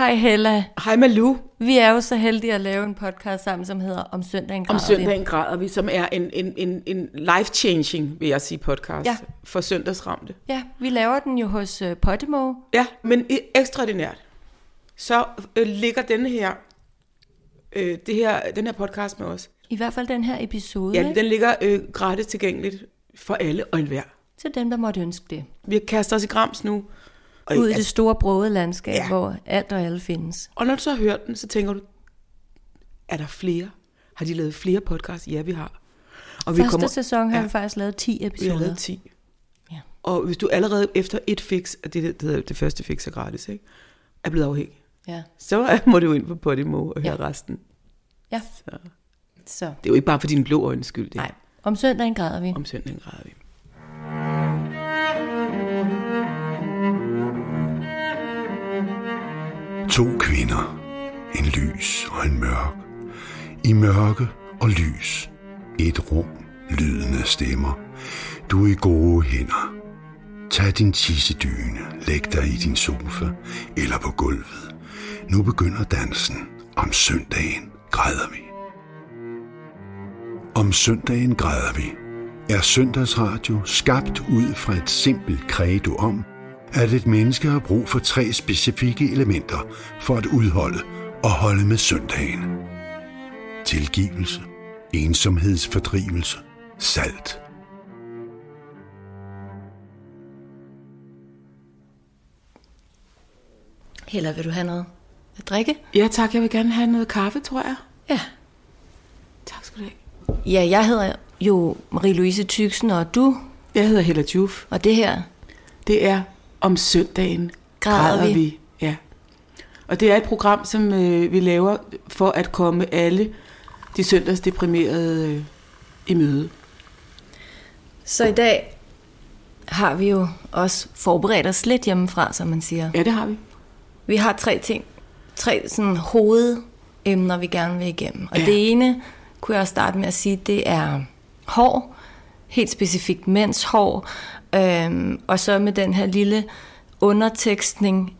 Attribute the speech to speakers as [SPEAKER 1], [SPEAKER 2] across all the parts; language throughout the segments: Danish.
[SPEAKER 1] Hej Hella.
[SPEAKER 2] Hej Malu.
[SPEAKER 1] Vi er jo så heldige at lave en podcast sammen, som hedder Om søndagen
[SPEAKER 2] Om
[SPEAKER 1] græder
[SPEAKER 2] søndagen græder vi, som er en, en, en, en life-changing, vil jeg sige, podcast
[SPEAKER 1] Ja.
[SPEAKER 2] for søndagsramte.
[SPEAKER 1] Ja, vi laver den jo hos uh, Podimo.
[SPEAKER 2] Ja, men ekstraordinært. Så øh, ligger denne her, øh, det her, den her podcast med os.
[SPEAKER 1] I hvert fald den her episode,
[SPEAKER 2] Ja,
[SPEAKER 1] ikke?
[SPEAKER 2] den ligger øh, gratis tilgængeligt for alle og enhver.
[SPEAKER 1] til dem, der måtte ønske det.
[SPEAKER 2] Vi kaster os i grams nu. Og,
[SPEAKER 1] Ud i det store brogede landskab,
[SPEAKER 2] Ja.
[SPEAKER 1] hvor alt og alle findes.
[SPEAKER 2] og når du så har hørt den, så tænker du, er der flere? Har de lavet flere podcasts? Ja, vi har. Og
[SPEAKER 1] Første kommer, sæson har
[SPEAKER 2] ja.
[SPEAKER 1] vi faktisk lavet 10
[SPEAKER 2] Vi
[SPEAKER 1] episoder.
[SPEAKER 2] har lavet 10.
[SPEAKER 1] Ja.
[SPEAKER 2] Og hvis du allerede efter et fix, og det, det, det, første fix er gratis, ikke? er blevet afhængig,
[SPEAKER 1] Ja.
[SPEAKER 2] så må du ind på Podimo og høre
[SPEAKER 1] Ja.
[SPEAKER 2] resten.
[SPEAKER 1] ja.
[SPEAKER 2] Så.
[SPEAKER 1] Så,
[SPEAKER 2] Det er jo ikke bare for dine blå øjnes skyld, det
[SPEAKER 1] nej. Om søndagen græder vi.
[SPEAKER 2] Om søndagen græder vi.
[SPEAKER 3] To kvinder. En lys og en mørk. I mørke og lys. Et rum. Lydende stemmer. Du er i gode hænder. Tag din tissedyne. Læg dig i din sofa eller på gulvet. Nu begynder dansen. Om søndagen græder vi. Om søndagen græder vi er søndagsradio skabt ud fra et simpelt credo om, at et menneske har brug for tre specifikke elementer for at udholde og holde med søndagen. Tilgivelse, ensomhedsfordrivelse, salt.
[SPEAKER 1] Heller vil du have noget at drikke?
[SPEAKER 2] Ja tak, jeg vil gerne have noget kaffe, tror jeg.
[SPEAKER 1] Ja.
[SPEAKER 2] Tak skal du have.
[SPEAKER 1] Ja, jeg hedder jo Marie-Louise Tyksen, og du,
[SPEAKER 2] Jeg hedder Hella Juf.
[SPEAKER 1] og det her,
[SPEAKER 2] Det er om søndagen
[SPEAKER 1] Græder vi.
[SPEAKER 2] vi. Ja. Og det er et program, som øh, vi laver for at komme alle de søndagsdeprimerede øh, i møde.
[SPEAKER 1] Så i dag har vi jo også forberedt os lidt hjemmefra, som man siger.
[SPEAKER 2] Ja, det har vi.
[SPEAKER 1] Vi har tre ting, tre sådan hovedemner, vi gerne vil igennem. Og
[SPEAKER 2] ja.
[SPEAKER 1] det ene, kunne jeg også starte med at sige, det er hår. Helt specifikt mænds hår. Øhm, og så med den her lille undertekstning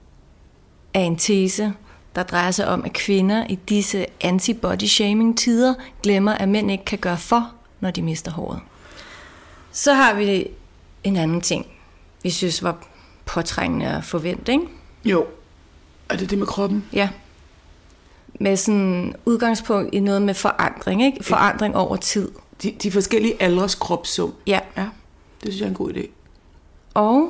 [SPEAKER 1] af en tese, der drejer sig om, at kvinder i disse anti-body-shaming-tider glemmer, at mænd ikke kan gøre for, når de mister håret. Så har vi en anden ting, vi synes var påtrængende at forvente, ikke?
[SPEAKER 2] Jo. Er det det med kroppen?
[SPEAKER 1] Ja. Med sådan udgangspunkt i noget med forandring, ikke? Forandring over tid.
[SPEAKER 2] De, de forskellige aldres kropssum.
[SPEAKER 1] Ja.
[SPEAKER 2] Ja, det synes jeg er en god idé.
[SPEAKER 1] Og,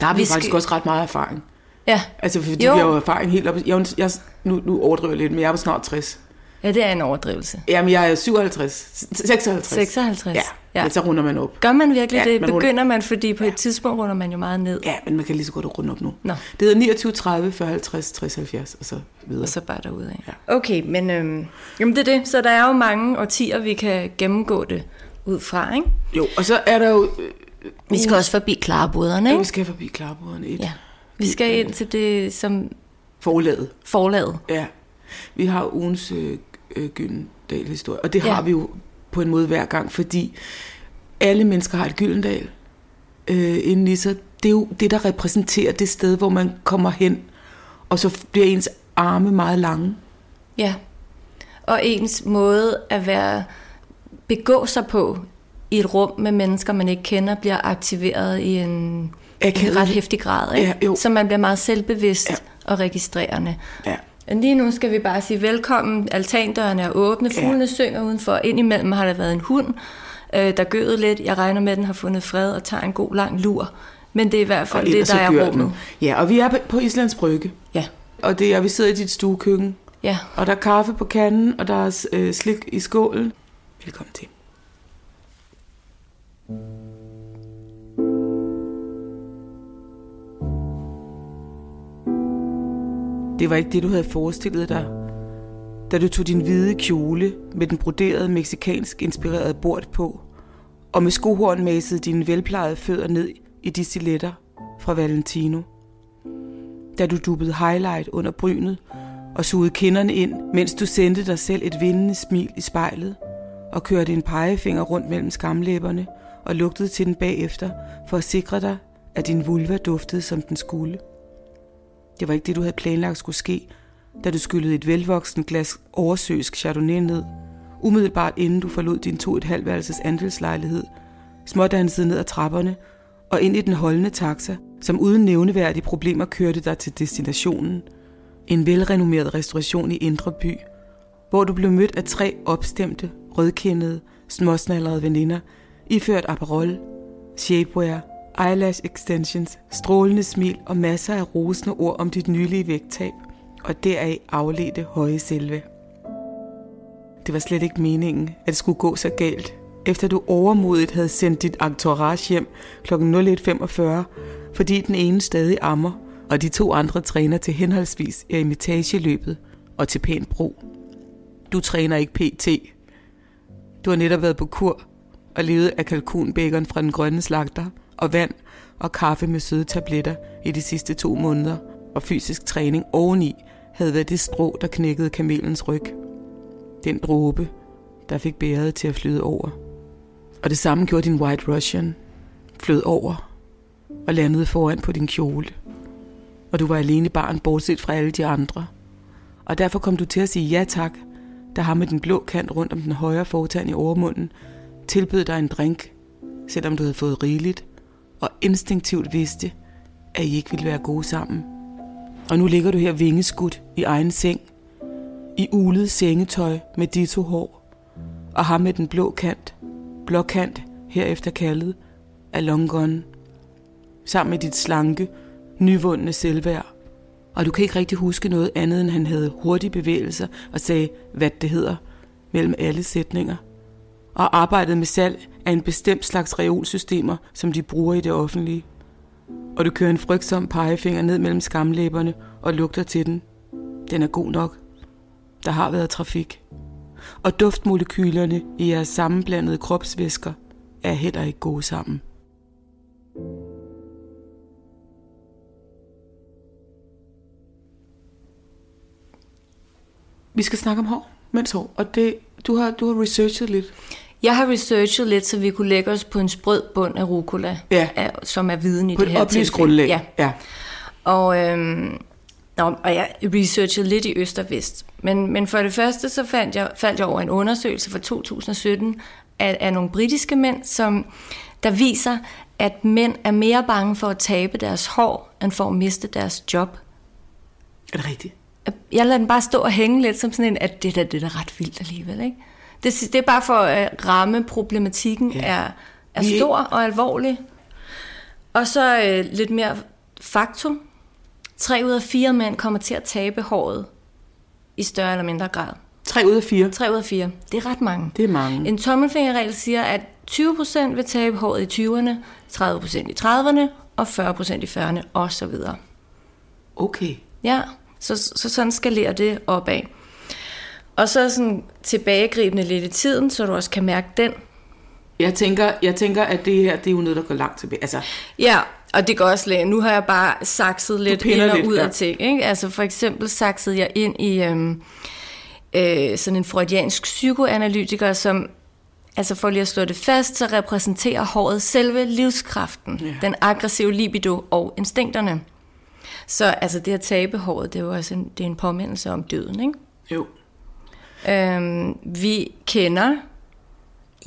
[SPEAKER 2] Der har vi,
[SPEAKER 1] Vi
[SPEAKER 2] vi faktisk
[SPEAKER 1] skal-
[SPEAKER 2] også ret meget erfaring.
[SPEAKER 1] ja,
[SPEAKER 2] Altså, fordi
[SPEAKER 1] Jo.
[SPEAKER 2] vi har jo erfaring helt op. Jeg, jeg, nu, nu overdriver jeg lidt, men jeg er jo snart 60.
[SPEAKER 1] ja, det er en overdrivelse.
[SPEAKER 2] Jamen, jeg er 57. 56.
[SPEAKER 1] 56.
[SPEAKER 2] Ja,
[SPEAKER 1] ja.
[SPEAKER 2] men så runder man op.
[SPEAKER 1] Gør man virkelig
[SPEAKER 2] Ja,
[SPEAKER 1] det?
[SPEAKER 2] man runder-
[SPEAKER 1] Begynder man, fordi på et tidspunkt runder man jo meget ned.
[SPEAKER 2] Ja, men man kan lige så godt runde op nu.
[SPEAKER 1] Nå.
[SPEAKER 2] Det hedder 29, 30, 40, 50, 60, 70 og så videre.
[SPEAKER 1] Og så bare derudad.
[SPEAKER 2] Ja.
[SPEAKER 1] Okay, men øhm, jamen det er det. Så der er jo mange årtier, vi kan gennemgå det ud fra, ikke?
[SPEAKER 2] Jo, og så er der jo... Øh,
[SPEAKER 1] Vi skal også forbi klareboderne,
[SPEAKER 2] ja, vi
[SPEAKER 1] ikke?
[SPEAKER 2] skal forbi klarbordene. Et
[SPEAKER 1] Ja. Vi skal ind til det som
[SPEAKER 2] Forlaget.
[SPEAKER 1] forlaget.
[SPEAKER 2] Ja. Vi har ugens øh, øh, Gyldendal-historie, og det
[SPEAKER 1] Ja.
[SPEAKER 2] har vi jo på en måde hver gang, fordi alle mennesker har et Gyldendal øh, inden i sig. Det er jo det, der repræsenterer det sted, hvor man kommer hen, og så bliver ens arme meget lange.
[SPEAKER 1] Ja. Og ens måde at være begå sig på i et rum med mennesker, man ikke kender, bliver aktiveret i en, en ret hæftig grad. Ikke?
[SPEAKER 2] Ja, jo.
[SPEAKER 1] Så man bliver meget selvbevidst
[SPEAKER 2] ja.
[SPEAKER 1] og registrerende.
[SPEAKER 2] Ja.
[SPEAKER 1] Men lige nu skal vi bare sige velkommen. Altandørene er åbne.
[SPEAKER 2] Ja.
[SPEAKER 1] Fuglene synger udenfor. Indimellem har der været en hund, øh, der gøede lidt. Jeg regner med, at den har fundet fred og tager en god lang lur. Men det er i hvert fald det, der er rummet.
[SPEAKER 2] Ja, og vi er på- Islands Brygge,
[SPEAKER 1] Ja.
[SPEAKER 2] og det er, vi sidder i dit stuekøkken,
[SPEAKER 1] ja.
[SPEAKER 2] og der er kaffe på kanden, og der er øh, slik i skålen. Velkommen til. Det var ikke det, du havde forestillet dig, da du tog din hvide kjole med den broderede meksikansk inspirerede bord på, og med skohorn mæssede dine velplejede fødder ned i de stiletter fra Valentino. Da du dubbede highlight under brynet og sugede kinderne ind, mens du sendte dig selv et vindende smil i spejlet og kørte en pegefinger rundt mellem skamlæberne og lugtede til den bagefter for at sikre dig, at din vulva duftede som den skulle. Det var ikke det, du havde planlagt skulle ske, da du skyllede et velvoksen glas oversøsk chardonnay ned, umiddelbart inden du forlod din to et halvværelses andelslejlighed, smådansede ned ad trapperne og ind i den holdende taxa, som uden nævneværdige problemer kørte dig til destinationen. En velrenommeret restauration i Indre By, hvor du blev mødt af tre opstemte, rødkindede, småsnallerede veninder, iført Aperol, shapewear, eyelash extensions, strålende smil og masser af rosende ord om dit nylige vægttab, og deraf afledte høje selve. Det var slet ikke meningen, at det skulle gå så galt, efter du overmodigt havde sendt dit entourage hjem kl. 01.45, fordi den ene stadig ammer, og de to andre træner til henholdsvis i imitageløbet og til pænt bro. Du træner ikke PT. Du har netop været på kur og levet af kalkunbækkeren fra den grønne slagter og vand og kaffe med søde tabletter i de sidste to måneder, og fysisk træning oveni havde været det strå, der knækkede kamelens ryg. Den dråbe, der fik bæret til at flyde over. Og det samme gjorde din White Russian. Flød over og landede foran på din kjole. Og du var alene barn, bortset fra alle de andre. Og derfor kom du til at sige ja tak, da ham med den blå kant rundt om den højre fortand i overmunden tilbød dig en drink, selvom du havde fået rigeligt, og instinktivt vidste, at I ikke ville være gode sammen. Og nu ligger du her vingeskudt i egen seng, i ulet sengetøj med ditto hår, og ham med den blå kant, blåkant herefter kaldet, er long gone, sammen med dit slanke, nyvundne selvværd. Og du kan ikke rigtig huske noget andet, end han havde hurtige bevægelser og sagde, hvad det hedder, mellem alle sætninger. Og arbejdede med salg af en bestemt slags reolsystemer, som de bruger i det offentlige. Og du kører en frygtsom pegefinger ned mellem skamlæberne og lugter til den. Den er god nok. Der har været trafik. Og duftmolekylerne i jeres sammenblandede kropsvæsker er heller ikke gode sammen. Vi skal snakke om hår, mens hår, og det, du, har, du har researchet lidt.
[SPEAKER 1] Jeg har researchet lidt, så vi kunne lægge os på en sprød bund af rucola,
[SPEAKER 2] Ja.
[SPEAKER 1] af, som er viden i
[SPEAKER 2] På
[SPEAKER 1] det
[SPEAKER 2] et
[SPEAKER 1] her tilfælde.
[SPEAKER 2] grundlag.
[SPEAKER 1] Ja.
[SPEAKER 2] ja.
[SPEAKER 1] Og, øhm, nå, og jeg researchede lidt i øst og vest. Men, men for det første, så fandt jeg, faldt jeg over en undersøgelse fra 2017 af, af nogle britiske mænd, som der viser, at mænd er mere bange for at tabe deres hår, end for at miste deres job.
[SPEAKER 2] Er det rigtigt?
[SPEAKER 1] Jeg lader den bare stå og hænge lidt som sådan en, at det der, det er da ret vildt alligevel, ikke? Det, det er bare for at ramme problematikken
[SPEAKER 2] Ja.
[SPEAKER 1] er, er stor og alvorlig. Og så øh, lidt mere faktum. Tre ud af fire mænd kommer til at tabe håret i større eller mindre grad.
[SPEAKER 2] 3 ud af 4.
[SPEAKER 1] Tre ud af fire. Det er ret mange.
[SPEAKER 2] Det er mange.
[SPEAKER 1] En tommelfingerregel siger, at 20% vil tabe håret i 20'erne, 30% i 30'erne og 40% i 40'erne osv.
[SPEAKER 2] Okay.
[SPEAKER 1] Ja, så, så sådan skalerer det opad. Og så sådan tilbagegribende lidt i tiden, så du også kan mærke den.
[SPEAKER 2] Jeg tænker, jeg tænker, at det her, det er jo noget, der går langt tilbage. Altså,
[SPEAKER 1] Ja, og det går også lidt. Nu har jeg bare sakset lidt ind og
[SPEAKER 2] lidt,
[SPEAKER 1] ud af
[SPEAKER 2] ja.
[SPEAKER 1] ting. Ikke? Altså for eksempel saksede jeg ind i øhm, øh, sådan en freudiansk psykoanalytiker, som Altså for lige at slå det fast, så repræsenterer håret selve livskraften,
[SPEAKER 2] ja.
[SPEAKER 1] den aggressive libido og instinkterne. Så altså det at tabe håret, det er jo også en, det er en påmindelse om døden, ikke?
[SPEAKER 2] jo.
[SPEAKER 1] Øhm, vi kender,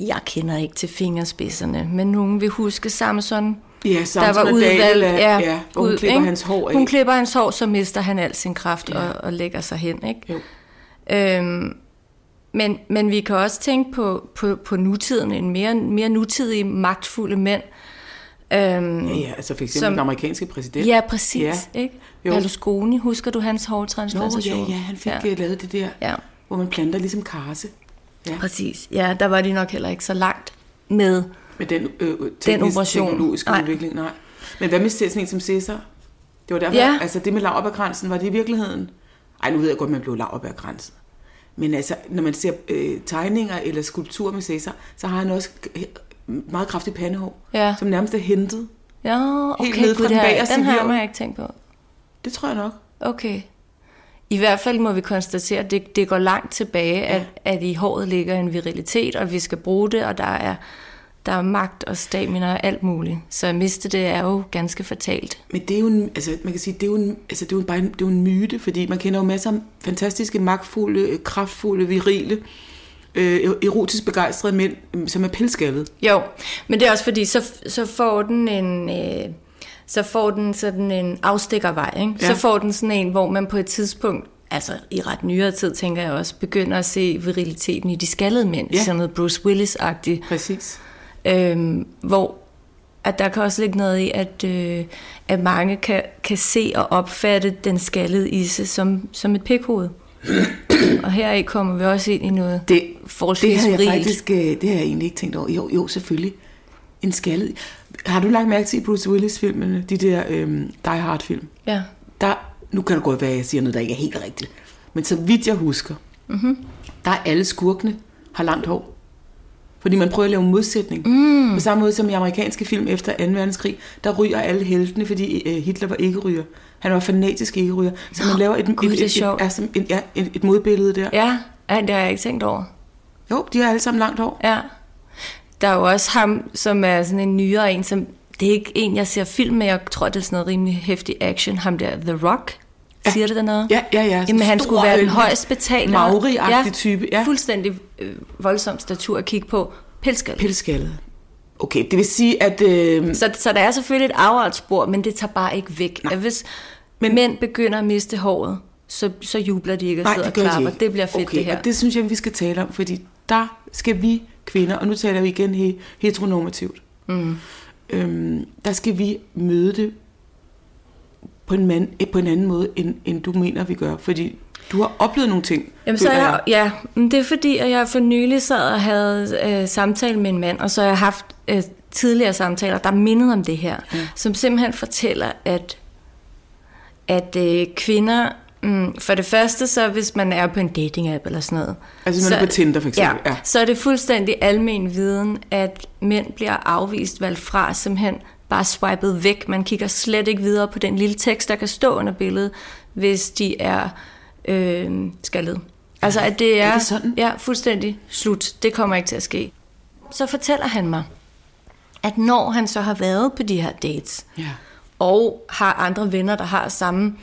[SPEAKER 1] jeg kender ikke til fingerspidserne, men nogen vil huske Samson,
[SPEAKER 2] Ja, Samson
[SPEAKER 1] der var udvalgt. Ja,
[SPEAKER 2] ja, hun
[SPEAKER 1] Gud,
[SPEAKER 2] klipper
[SPEAKER 1] ikke?
[SPEAKER 2] hans hår af.
[SPEAKER 1] Hun klipper hans hår, så mister han al sin kraft
[SPEAKER 2] Ja.
[SPEAKER 1] og, og lægger sig hen. Ikke?
[SPEAKER 2] Jo.
[SPEAKER 1] Øhm, men, men vi kan også tænke på, på, på nutiden, en mere, mere nutidig, magtfulde mænd. Øhm,
[SPEAKER 2] Ja, ja, altså for eksempel
[SPEAKER 1] Som-
[SPEAKER 2] den amerikanske præsident.
[SPEAKER 1] ja, præcis.
[SPEAKER 2] Ja.
[SPEAKER 1] Ikke?
[SPEAKER 2] Jo.
[SPEAKER 1] Berlusconi, husker du hans
[SPEAKER 2] Nå,
[SPEAKER 1] hårtransplantation?
[SPEAKER 2] ja, ja, han fik
[SPEAKER 1] ja.
[SPEAKER 2] ja. lavet det der,
[SPEAKER 1] Ja.
[SPEAKER 2] Hvor man planter ligesom karse. Ja,
[SPEAKER 1] Præcis. Ja, der var de nok heller ikke så langt med.
[SPEAKER 2] med den, øh, teknisk,
[SPEAKER 1] operation.
[SPEAKER 2] teknologiske
[SPEAKER 1] Nej.
[SPEAKER 2] udvikling. Nej. Men hvad med sådan en som Cæsar? Det var derfor,
[SPEAKER 1] Ja.
[SPEAKER 2] altså det med laverbærkransen, var det i virkeligheden... Ej, nu ved jeg godt, man blev laverbærkransen. Men altså, når man ser øh, tegninger eller skulpturer med Cæsar, så har han også øh, meget kraftigt pandehår,
[SPEAKER 1] Ja.
[SPEAKER 2] som nærmest er hentet.
[SPEAKER 1] Ja, okay.
[SPEAKER 2] Helt nede fra den
[SPEAKER 1] har-
[SPEAKER 2] bagerste
[SPEAKER 1] Den har
[SPEAKER 2] hvirvel.
[SPEAKER 1] jeg ikke tænkt på.
[SPEAKER 2] Det tror jeg nok.
[SPEAKER 1] Okay. I hvert fald må vi konstatere, at det, det går langt tilbage, ja. at, at i håret ligger en virilitet, og vi skal bruge det, og der er der er magt og stamina og alt muligt. Så at miste det er jo ganske fatalt.
[SPEAKER 2] Men det er jo en, altså, man kan sige, det er jo en, altså, det er jo bare en, det er jo en myte, fordi man kender jo masser af fantastiske, magtfulde, kraftfulde, virile, øh, erotisk begejstrede mænd, øh, som er pelskaldet.
[SPEAKER 1] Jo, men det er også fordi, så, så får den en... Øh, så får den sådan en afstikkervej, ikke? Ja. Så får den sådan en, hvor man på et tidspunkt, altså i ret nyere tid, tænker jeg også, begynder at se viriliteten i de skaldede mænd, ja. sådan noget Bruce Willis-agtigt.
[SPEAKER 2] Præcis.
[SPEAKER 1] Øhm, hvor at der kan også ligge noget i, at, øh, at mange kan, kan se og opfatte den skaldede isse som, som et pikhoved. og her kommer vi også ind i noget
[SPEAKER 2] det, forholdsvis det har jeg faktisk, øh, det har jeg egentlig ikke tænkt over. Jo, jo, selvfølgelig. En skaldet. Har du lagt mærke til Bruce Willis-filmene, de der øhm, Die Hard-film?
[SPEAKER 1] Ja.
[SPEAKER 2] Der, nu kan det godt være, at jeg siger noget, der ikke er helt rigtigt. Men så vidt jeg husker, mm-hmm. der er alle skurkene har langt hår. Fordi man prøver at lave en modsætning. Mm. På samme måde som i amerikanske film efter 2. verdenskrig, der ryger alle heltene, fordi øh, Hitler var ikke ryger. Han var fanatisk ikke ryger. Så man laver et,
[SPEAKER 1] Gud,
[SPEAKER 2] et, et, et, et, et, et, et modbillede der.
[SPEAKER 1] Ja, ja, det har jeg ikke tænkt over.
[SPEAKER 2] Jo, de har alle sammen langt hår.
[SPEAKER 1] Ja. Der er jo også ham, som er sådan en nyere en, som det er ikke en, jeg ser film med. Jeg tror, det er sådan noget rimelig hæftig action. Ham der, The Rock. Ja. Siger det der noget?
[SPEAKER 2] Ja, ja, ja.
[SPEAKER 1] Jamen, han skulle være den højst betalte.
[SPEAKER 2] Maori-agtig ja, type. Ja.
[SPEAKER 1] Fuldstændig øh, voldsom statur at kigge på. Pelskaldet.
[SPEAKER 2] Pelskaldet. Okay, det vil sige, at... Øh...
[SPEAKER 1] Så, så der er selvfølgelig et afretspor, men det tager bare ikke væk. At hvis men, mænd begynder at miste håret, så, så jubler de ikke og sidder og klapper. Det, det bliver fedt,
[SPEAKER 2] okay,
[SPEAKER 1] det her.
[SPEAKER 2] og det synes jeg, vi skal tale om, fordi der skal vi kvinder, og nu taler vi igen heteronormativt, mm. øhm, der skal vi møde det på en, mand, på en anden måde, end, end du mener, vi gør. Fordi du har oplevet nogle ting.
[SPEAKER 1] Jamen, så jeg, ja, det er fordi, at jeg for nylig sad og havde øh, samtale med en mand, og så har jeg haft øh, tidligere samtaler, der mindede om det her, ja. som simpelthen fortæller, at, at øh, kvinder Mm, for det første, så hvis man er på en dating-app eller sådan noget.
[SPEAKER 2] Altså man så, er på Tinder for eksempel.
[SPEAKER 1] Ja, ja. Så er det fuldstændig almen viden, at mænd bliver afvist, valgt fra, simpelthen bare swipet væk. Man kigger slet ikke videre på den lille tekst, der kan stå under billedet, hvis de er øh, skaldet. Altså at det er,
[SPEAKER 2] er det sådan?
[SPEAKER 1] ja, fuldstændig slut. Det kommer ikke til at ske. Så fortæller han mig, at når han så har været på de her dates,
[SPEAKER 2] ja.
[SPEAKER 1] og har andre venner, der har samme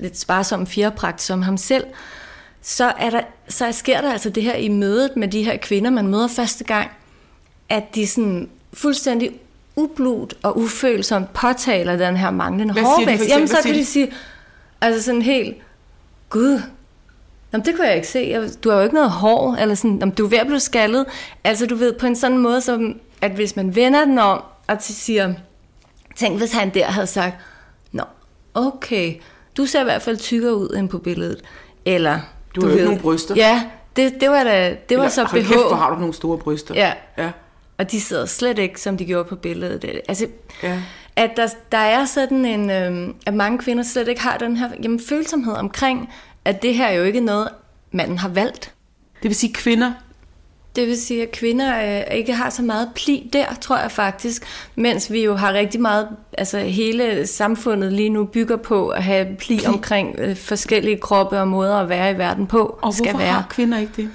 [SPEAKER 1] lidt sparsom fjerpragt som ham selv, så, er der, så sker der altså det her i mødet med de her kvinder, man møder første gang, at de sådan fuldstændig ublut og ufølsomt påtaler den her manglende hårvækst. Jamen, så kan de sige, altså sådan helt, gud, Jamen, det kunne jeg ikke se. Du har jo ikke noget hår, eller sådan, jamen, du er ved at blive skaldet. Altså, du ved, på en sådan måde, som, at hvis man vender den om, og siger, tænk, hvis han der havde sagt, nå, okay, du ser i hvert fald tykkere ud end på billedet. Eller,
[SPEAKER 2] du, du har jo nogle bryster.
[SPEAKER 1] Ja, det, det var, da, det var Eller, så BH. Kæft,
[SPEAKER 2] hvor har du nogle store bryster.
[SPEAKER 1] Ja.
[SPEAKER 2] ja.
[SPEAKER 1] Og de sidder slet ikke, som de gjorde på billedet. Altså, ja. at der, der er sådan en, øh, at mange kvinder slet ikke har den her jamen, følsomhed omkring, at det her er jo ikke noget, manden har valgt.
[SPEAKER 2] Det vil sige kvinder?
[SPEAKER 1] Det vil sige, at kvinder øh, ikke har så meget pli der, tror jeg faktisk. Mens vi jo har rigtig meget, altså hele samfundet lige nu bygger på at have pli, pli. omkring øh, forskellige kroppe og måder at være i verden på.
[SPEAKER 2] Og skal hvorfor være. har kvinder ikke det?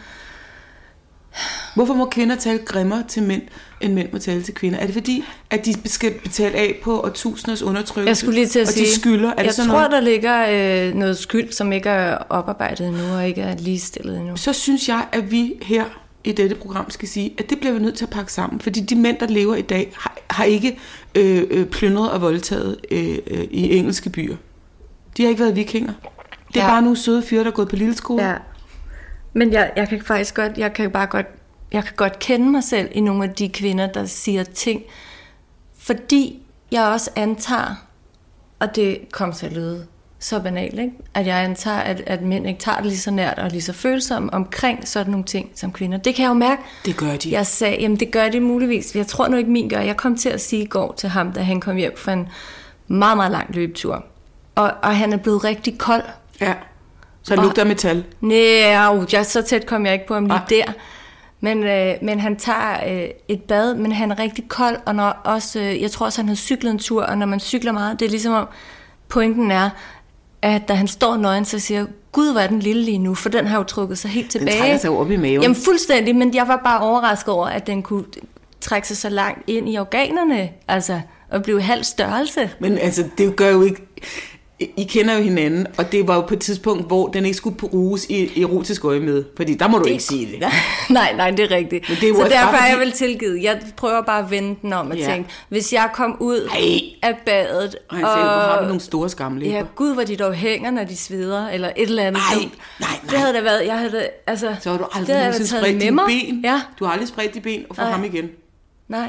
[SPEAKER 2] Hvorfor må kvinder tale grimmere til mænd, end mænd må tale til kvinder? Er det fordi, at de skal betale af på årtusinders undertrykkelse?
[SPEAKER 1] Jeg skulle lige til at
[SPEAKER 2] og
[SPEAKER 1] sige,
[SPEAKER 2] de skylder? Er
[SPEAKER 1] jeg
[SPEAKER 2] det
[SPEAKER 1] tror, noget? der ligger øh, noget skyld, som ikke er oparbejdet endnu, og ikke er ligestillet endnu.
[SPEAKER 2] Så synes jeg, at vi her i dette program skal sige, at det bliver vi nødt til at pakke sammen. Fordi de mænd, der lever i dag, har, har ikke øh, øh, plyndret og voldtaget øh, øh, i engelske byer. De har ikke været vikinger. Det er ja. bare nogle søde fyre, der er gået på lille skole.
[SPEAKER 1] Ja. Men jeg, jeg kan faktisk godt, jeg kan bare godt jeg kan godt kende mig selv i nogle af de kvinder, der siger ting, fordi jeg også antager, og det kommer til at lyde så banalt, ikke? at jeg antager, at, at mænd ikke tager det lige så nært og lige så følsomt omkring sådan nogle ting som kvinder. Det kan jeg jo mærke.
[SPEAKER 2] Det gør de.
[SPEAKER 1] Jeg sagde, jamen det gør de muligvis. Jeg tror nu ikke, min gør. Jeg kom til at sige i går til ham, da han kom hjem fra en meget, meget lang løbetur. Og, og han er blevet rigtig kold.
[SPEAKER 2] Ja, så han lugter metal.
[SPEAKER 1] Nej, ja, så tæt kom jeg ikke på ham lige Ej. der. Men, øh, men han tager øh, et bad, men han er rigtig kold, og når også, øh, jeg tror også, han har cyklet en tur, og når man cykler meget, det er ligesom om, pointen er, at da han står nøgen, så siger Gud, hvor er den lille lige nu, for den har jo trukket sig helt tilbage. Den
[SPEAKER 2] trækker sig op i maven.
[SPEAKER 1] Jamen fuldstændig, men jeg var bare overrasket over, at den kunne trække sig så langt ind i organerne, altså, og blive halv størrelse.
[SPEAKER 2] Men altså, det gør jo ikke... I kender jo hinanden, og det var jo på et tidspunkt, hvor den ikke skulle bruges i erotisk øje med. Fordi der må du det, ikke sige det.
[SPEAKER 1] nej, nej, det er rigtigt.
[SPEAKER 2] Men det er
[SPEAKER 1] så derfor
[SPEAKER 2] bare
[SPEAKER 1] er jeg
[SPEAKER 2] fordi-
[SPEAKER 1] vel tilgivet. Jeg prøver bare at vende den om og
[SPEAKER 2] Ja.
[SPEAKER 1] tænke, hvis jeg kom ud
[SPEAKER 2] Ej.
[SPEAKER 1] af badet,
[SPEAKER 2] Og han sagde, hvor har du nogle store skamlæber.
[SPEAKER 1] Ja, gud, hvor de dog hænger, når de sveder, eller et eller andet.
[SPEAKER 2] Nej,
[SPEAKER 1] dumt.
[SPEAKER 2] nej, nej.
[SPEAKER 1] Det havde da været, jeg havde da, altså...
[SPEAKER 2] Så har du aldrig nogensinde spredt dine ben.
[SPEAKER 1] Ja,
[SPEAKER 2] Du har aldrig spredt dine ben og få ham igen.
[SPEAKER 1] nej.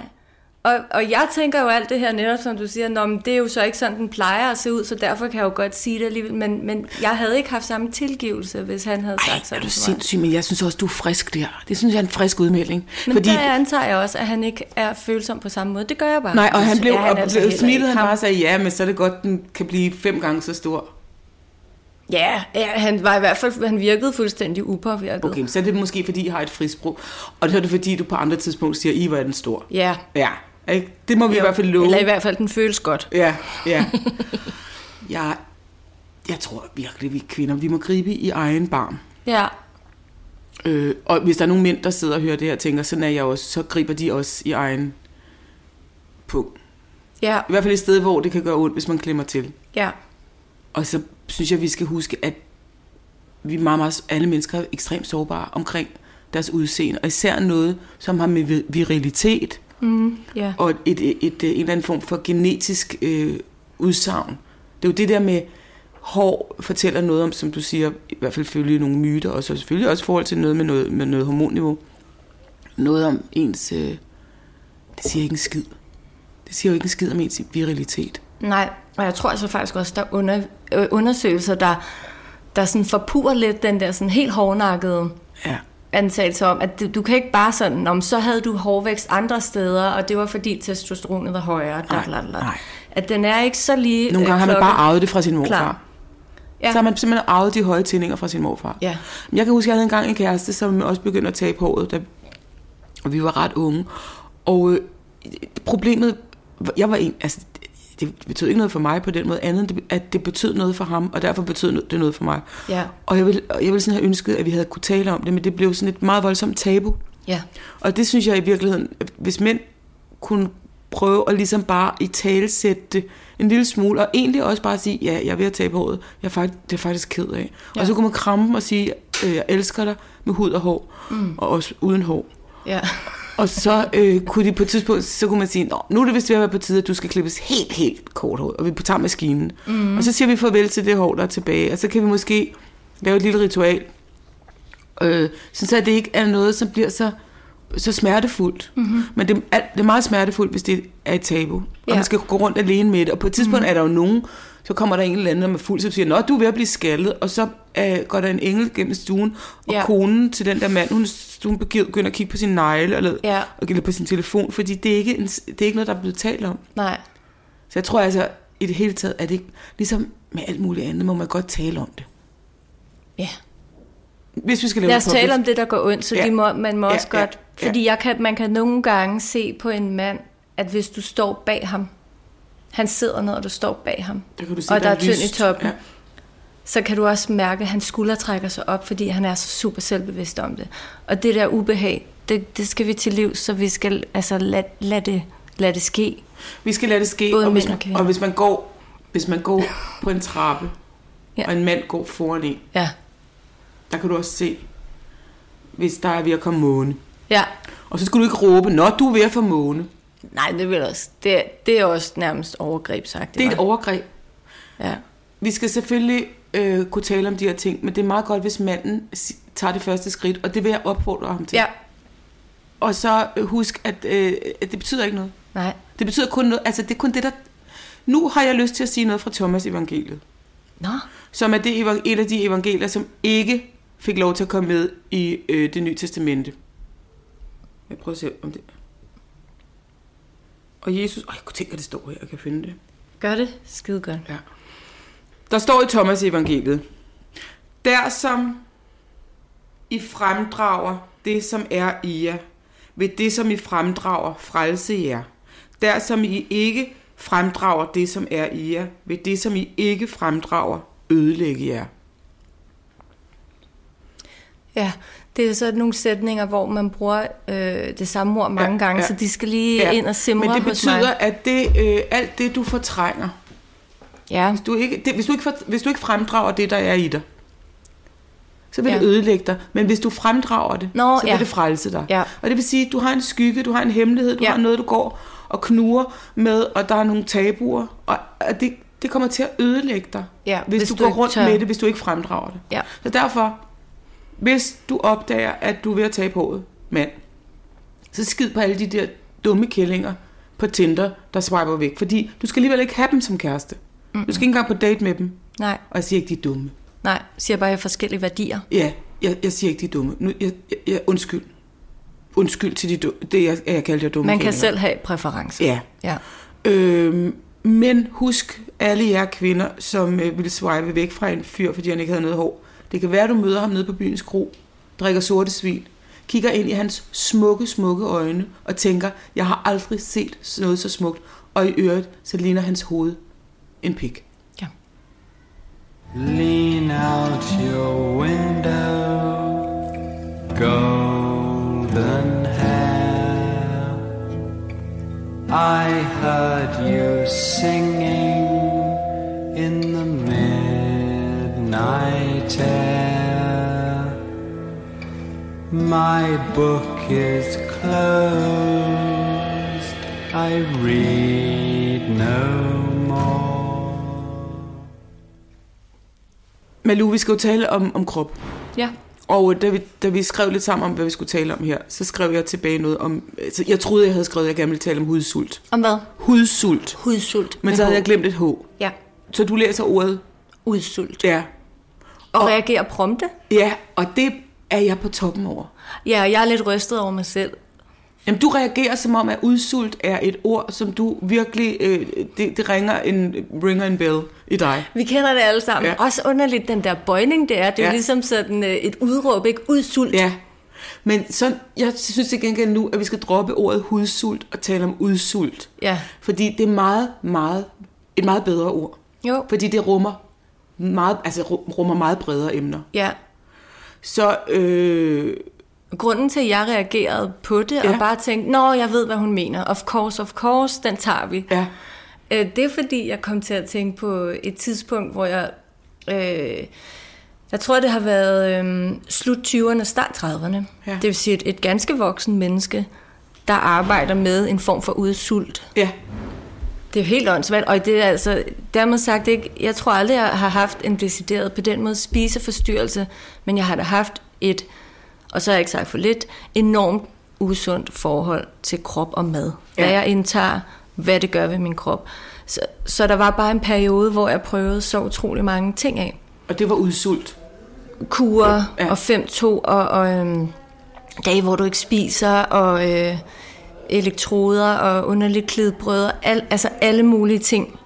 [SPEAKER 1] Og, og jeg tænker jo alt det her netop, som du siger, Nå, men det er jo så ikke sådan, den plejer at se ud, så derfor kan jeg jo godt sige det alligevel. Men, men jeg havde ikke haft samme tilgivelse, hvis han havde
[SPEAKER 2] Ej,
[SPEAKER 1] sagt
[SPEAKER 2] er
[SPEAKER 1] sådan.
[SPEAKER 2] du
[SPEAKER 1] til mig.
[SPEAKER 2] sindssyg, men jeg synes også, du er frisk der. Det synes jeg er en frisk udmelding.
[SPEAKER 1] Men
[SPEAKER 2] Fordi,
[SPEAKER 1] der antager jeg også, at han ikke er følsom på samme måde. Det gør jeg bare.
[SPEAKER 2] nej, og han blev
[SPEAKER 1] er
[SPEAKER 2] og
[SPEAKER 1] altså
[SPEAKER 2] blev smilet, han bare sagde, ja, men så er det godt, den kan blive fem gange så stor.
[SPEAKER 1] Ja, ja, han var i hvert fald, han virkede fuldstændig upåvirket.
[SPEAKER 2] Okay, så er det måske, fordi I har et frisprog. Og så er det, fordi du på andre tidspunkter siger, I var den stor.
[SPEAKER 1] Ja,
[SPEAKER 2] Ja, ikke? det må vi i hvert fald love.
[SPEAKER 1] eller i hvert fald, den føles godt.
[SPEAKER 2] Ja, ja. jeg, jeg tror virkelig, vi kvinder, vi må gribe i egen barm.
[SPEAKER 1] Ja,
[SPEAKER 2] Øh, og hvis der er nogle mænd, der sidder og hører det her og tænker, sådan er jeg også, så griber de også i egen punkt.
[SPEAKER 1] ja,
[SPEAKER 2] I hvert fald et sted, hvor det kan gøre ondt, hvis man klemmer til.
[SPEAKER 1] ja.
[SPEAKER 2] Og så synes jeg, vi skal huske, at vi meget, meget, alle mennesker er ekstremt sårbare omkring deres udseende. Og især noget, som har med vi- virilitet
[SPEAKER 1] Mm, ja.
[SPEAKER 2] og et, et, et, et, en eller anden form for genetisk øh, udsagn. Det er jo det der med, hår fortæller noget om, som du siger, i hvert fald følge nogle myter, og så selvfølgelig også i forhold til noget med noget, med noget hormonniveau. Noget om ens... Øh, det siger ikke en skid. Det siger jo ikke en skid om ens virilitet.
[SPEAKER 1] Nej, og jeg tror altså faktisk også, der er under, øh, undersøgelser, der, der sådan forpurer lidt den der sådan helt hårdnakkede
[SPEAKER 2] Ja.
[SPEAKER 1] Antagelse om, at du, kan ikke bare sådan, om så havde du hårvækst andre steder, og det var fordi testosteronet var højere.
[SPEAKER 2] Nej,
[SPEAKER 1] da, da, da.
[SPEAKER 2] nej.
[SPEAKER 1] At den er ikke så lige
[SPEAKER 2] Nogle
[SPEAKER 1] øh,
[SPEAKER 2] gange har man bare arvet det fra sin morfar.
[SPEAKER 1] Klar.
[SPEAKER 2] Ja. Så har man simpelthen arvet de høje tændinger fra sin morfar.
[SPEAKER 1] Ja.
[SPEAKER 2] Jeg kan huske, at jeg havde engang en kæreste, som også begyndte at tabe håret, da og vi var ret unge. Og øh, problemet, jeg var en, altså, det betød ikke noget for mig på den måde, andet at det betød noget for ham, og derfor betød det noget for mig.
[SPEAKER 1] Ja.
[SPEAKER 2] Og jeg ville, jeg ville sådan have ønsket, at vi havde kunne tale om det, men det blev sådan et meget voldsomt tabu.
[SPEAKER 1] Ja.
[SPEAKER 2] Og det synes jeg i virkeligheden, hvis mænd kunne prøve at ligesom bare i tale sætte det en lille smule, og egentlig også bare sige, ja, jeg er ved at tabe håret, jeg er faktisk, det er faktisk ked af. Ja. Og så kunne man kramme og sige, øh, jeg elsker dig med hud og hår, mm. og også uden hår.
[SPEAKER 1] Ja.
[SPEAKER 2] Og så øh, kunne de på et tidspunkt, så kunne man sige, Nå, nu er det vist ved at være på tide, at du skal klippes helt, helt kort hår, og vi tager maskinen. Mm. Og så siger vi farvel til det hår, der er tilbage, og så kan vi måske lave et lille ritual, øh, så det ikke er noget, som bliver så, så smertefuldt. Mm-hmm. Men det, er, det er meget smertefuldt, hvis det er et tabu. Og
[SPEAKER 1] Ja.
[SPEAKER 2] man skal gå rundt alene med det. Og på et tidspunkt mm-hmm. er der jo nogen, så kommer der en eller anden med fuld, som siger, Nå, du er ved at blive skaldet. Og så øh, går der en engel gennem stuen, og ja. Konen til den der mand, hun, hun begynder at kigge på sin negle, eller,
[SPEAKER 1] Ja.
[SPEAKER 2] eller på sin telefon, fordi det er, ikke en, det er ikke noget, der er blevet talt om.
[SPEAKER 1] Nej.
[SPEAKER 2] Så jeg tror altså, i det hele taget, at det ikke, ligesom med alt muligt andet, må man godt tale om det.
[SPEAKER 1] Ja.
[SPEAKER 2] Hvis vi skal lave
[SPEAKER 1] Lad os tale om det, der går ondt, så
[SPEAKER 2] ja.
[SPEAKER 1] de må, man må
[SPEAKER 2] Ja,
[SPEAKER 1] også
[SPEAKER 2] ja,
[SPEAKER 1] godt...
[SPEAKER 2] ja.
[SPEAKER 1] Fordi jeg kan, man kan nogle gange se på en mand, at hvis du står bag ham, han sidder ned, og du står bag ham,
[SPEAKER 2] Der kan du se,
[SPEAKER 1] og der er tynd i toppen,
[SPEAKER 2] Ja.
[SPEAKER 1] så kan du også mærke, at hans skulder trækker sig op, fordi han er så super selvbevidst om det. Og det der ubehag, det, det skal vi til liv, så vi skal altså lade, lad det, lad det ske.
[SPEAKER 2] Vi skal lade det ske,
[SPEAKER 1] Både
[SPEAKER 2] og hvis,
[SPEAKER 1] og
[SPEAKER 2] man, og hvis man går, hvis man går på en trappe. Ja. og en mand går foran en,
[SPEAKER 1] Ja.
[SPEAKER 2] der kan du også se, hvis der er ved at komme måne.
[SPEAKER 1] Ja.
[SPEAKER 2] Og så skulle du ikke råbe, når du er ved at få måne.
[SPEAKER 1] Nej, det vil også. Det, det er også nærmest overgrebsagtigt.
[SPEAKER 2] Det er et overgreb.
[SPEAKER 1] Ja.
[SPEAKER 2] Vi skal selvfølgelig øh, kunne tale om de her ting, men det er meget godt, hvis manden tager det første skridt, og det vil jeg opfordre ham til.
[SPEAKER 1] ja.
[SPEAKER 2] Og så øh, husk, at, øh, at det betyder ikke noget.
[SPEAKER 1] Nej.
[SPEAKER 2] Det betyder kun noget, altså det er kun det, der... Nu har jeg lyst til at sige noget fra Thomas evangeliet,
[SPEAKER 1] Nå.
[SPEAKER 2] som er det, et af de evangelier, som ikke fik lov til at komme med i øh, det nye testamente. Jeg prøver at se om det... Og Jesus... Åh, jeg kunne tænke, at det står her, jeg kan finde det.
[SPEAKER 1] Gør det skide godt.
[SPEAKER 2] Ja. Der står i Thomas evangeliet, der som I fremdrager det, som er i jer, ved det, som I fremdrager, frelse jer. Der som I ikke fremdrager det, som er i jer, ved det, som I ikke fremdrager, ødelægge jer.
[SPEAKER 1] Ja, det er så nogle sætninger, hvor man bruger øh, det samme ord mange
[SPEAKER 2] Ja,
[SPEAKER 1] gange,
[SPEAKER 2] ja.
[SPEAKER 1] så de skal lige ja. ind og simre
[SPEAKER 2] Men det betyder, at det, øh, alt det, du fortrænger,
[SPEAKER 1] Ja,
[SPEAKER 2] hvis du, ikke, det, hvis, du ikke for, hvis du ikke fremdrager det, der er i dig, så vil
[SPEAKER 1] Ja.
[SPEAKER 2] det ødelægge dig. Men hvis du fremdrager det,
[SPEAKER 1] Nå,
[SPEAKER 2] så vil
[SPEAKER 1] ja.
[SPEAKER 2] det frelse dig.
[SPEAKER 1] Ja.
[SPEAKER 2] Og det vil sige, at du har en skygge, du har en hemmelighed, du
[SPEAKER 1] Ja.
[SPEAKER 2] har noget, du går og knuger med, og der er nogle tabuer, og og det, det kommer til at ødelægge dig,
[SPEAKER 1] Ja,
[SPEAKER 2] hvis,
[SPEAKER 1] hvis
[SPEAKER 2] du,
[SPEAKER 1] du
[SPEAKER 2] går rundt
[SPEAKER 1] tør.
[SPEAKER 2] med det, hvis du ikke fremdrager det.
[SPEAKER 1] ja,
[SPEAKER 2] Så derfor, hvis du opdager, at du er ved at tabe håret, mand, så skid på alle de der dumme kællinger på Tinder, der swiper væk. Fordi du skal alligevel ikke have dem som kæreste. Du skal ikke engang på date med dem.
[SPEAKER 1] nej,
[SPEAKER 2] Og jeg siger ikke, de er dumme.
[SPEAKER 1] nej. Jeg siger bare, at jeg har forskellige værdier.
[SPEAKER 2] Ja, jeg, jeg siger ikke, de er dumme. Nu, jeg, jeg, jeg, undskyld. Undskyld til de dumme, det, jeg, jeg kalder jer dumme
[SPEAKER 1] Man kan
[SPEAKER 2] kællinger.
[SPEAKER 1] selv have præferencer.
[SPEAKER 2] Ja.
[SPEAKER 1] Ja,
[SPEAKER 2] Øhm, men husk, alle jer kvinder, som øh, ville swipe væk fra en fyr, fordi han ikke havde noget hår. Det kan være, du møder ham nede på byens kro, drikker sorte svin, kigger ind i hans smukke, smukke øjne og tænker, jeg har aldrig set noget så smukt. Og i øvrigt, så ligner hans hoved en pik.
[SPEAKER 1] ja.
[SPEAKER 4] Lean out your window, golden hair. I heard you singing air. My book is closed, I read no more.
[SPEAKER 2] Malu, vi skal jo tale om, om krop.
[SPEAKER 1] ja.
[SPEAKER 2] Og øh, da vi, da vi skrev lidt sammen om, hvad vi skulle tale om her, så skrev jeg tilbage noget om... Altså, jeg troede, jeg havde skrevet, at jeg gerne ville tale om hudsult.
[SPEAKER 1] Om hvad?
[SPEAKER 2] Hudsult.
[SPEAKER 1] Hudsult.
[SPEAKER 2] Men så havde
[SPEAKER 1] H.
[SPEAKER 2] jeg glemt et H.
[SPEAKER 1] Ja,
[SPEAKER 2] Så du læser ordet
[SPEAKER 1] udsult.
[SPEAKER 2] Ja.
[SPEAKER 1] Og,
[SPEAKER 2] Og-
[SPEAKER 1] reagerer prompte.
[SPEAKER 2] Ja, og det er jeg på toppen over.
[SPEAKER 1] Ja, jeg er lidt rystet over mig selv.
[SPEAKER 2] Jamen, du reagerer som om, at udsult er et ord, som du virkelig... Øh, det, det ringer en, ringer en bell i dig.
[SPEAKER 1] Vi kender det alle sammen.
[SPEAKER 2] Ja.
[SPEAKER 1] Også underligt, den der bøjning, det er. Det er
[SPEAKER 2] ja.
[SPEAKER 1] ligesom sådan øh, et udråb, ikke? Udsult.
[SPEAKER 2] Ja. Men så, jeg synes til gengæld nu, at vi skal droppe ordet hudsult og tale om udsult.
[SPEAKER 1] ja.
[SPEAKER 2] Fordi det er meget, meget, et meget bedre ord.
[SPEAKER 1] Jo.
[SPEAKER 2] Fordi det rummer meget, altså ru- rummer meget bredere emner.
[SPEAKER 1] Ja.
[SPEAKER 2] Så øh,
[SPEAKER 1] Grunden til, at jeg reagerede på det,
[SPEAKER 2] Ja.
[SPEAKER 1] og bare tænkte, nå, jeg ved, hvad hun mener. Of course, of course, den tager vi.
[SPEAKER 2] ja,
[SPEAKER 1] Øh, Det er fordi, jeg kom til at tænke på et tidspunkt, hvor jeg... Øh, jeg tror, det har været øh, slut 20'erne, start 30'erne.
[SPEAKER 2] Ja.
[SPEAKER 1] Det vil sige et, et ganske voksen menneske, der arbejder med en form for udsult.
[SPEAKER 2] ja,
[SPEAKER 1] Det er jo helt åndssvagt, og det er altså, dermed sagt ikke, jeg tror aldrig, jeg har haft en decideret på den måde spiseforstyrrelse, men jeg har da haft et, og så har jeg ikke sagt for lidt, enormt usundt forhold til krop og mad. Hvad
[SPEAKER 2] Ja.
[SPEAKER 1] jeg indtager, hvad det gør ved min krop. Så, så der var bare en periode, hvor jeg prøvede så utrolig mange ting af.
[SPEAKER 2] og det var udsult.
[SPEAKER 1] Kurer
[SPEAKER 2] Ja.
[SPEAKER 1] ja. og 5-2 og, og øhm, dage, hvor du ikke spiser, og øh, elektroder og underligt klidbrød, al, altså alle mulige ting.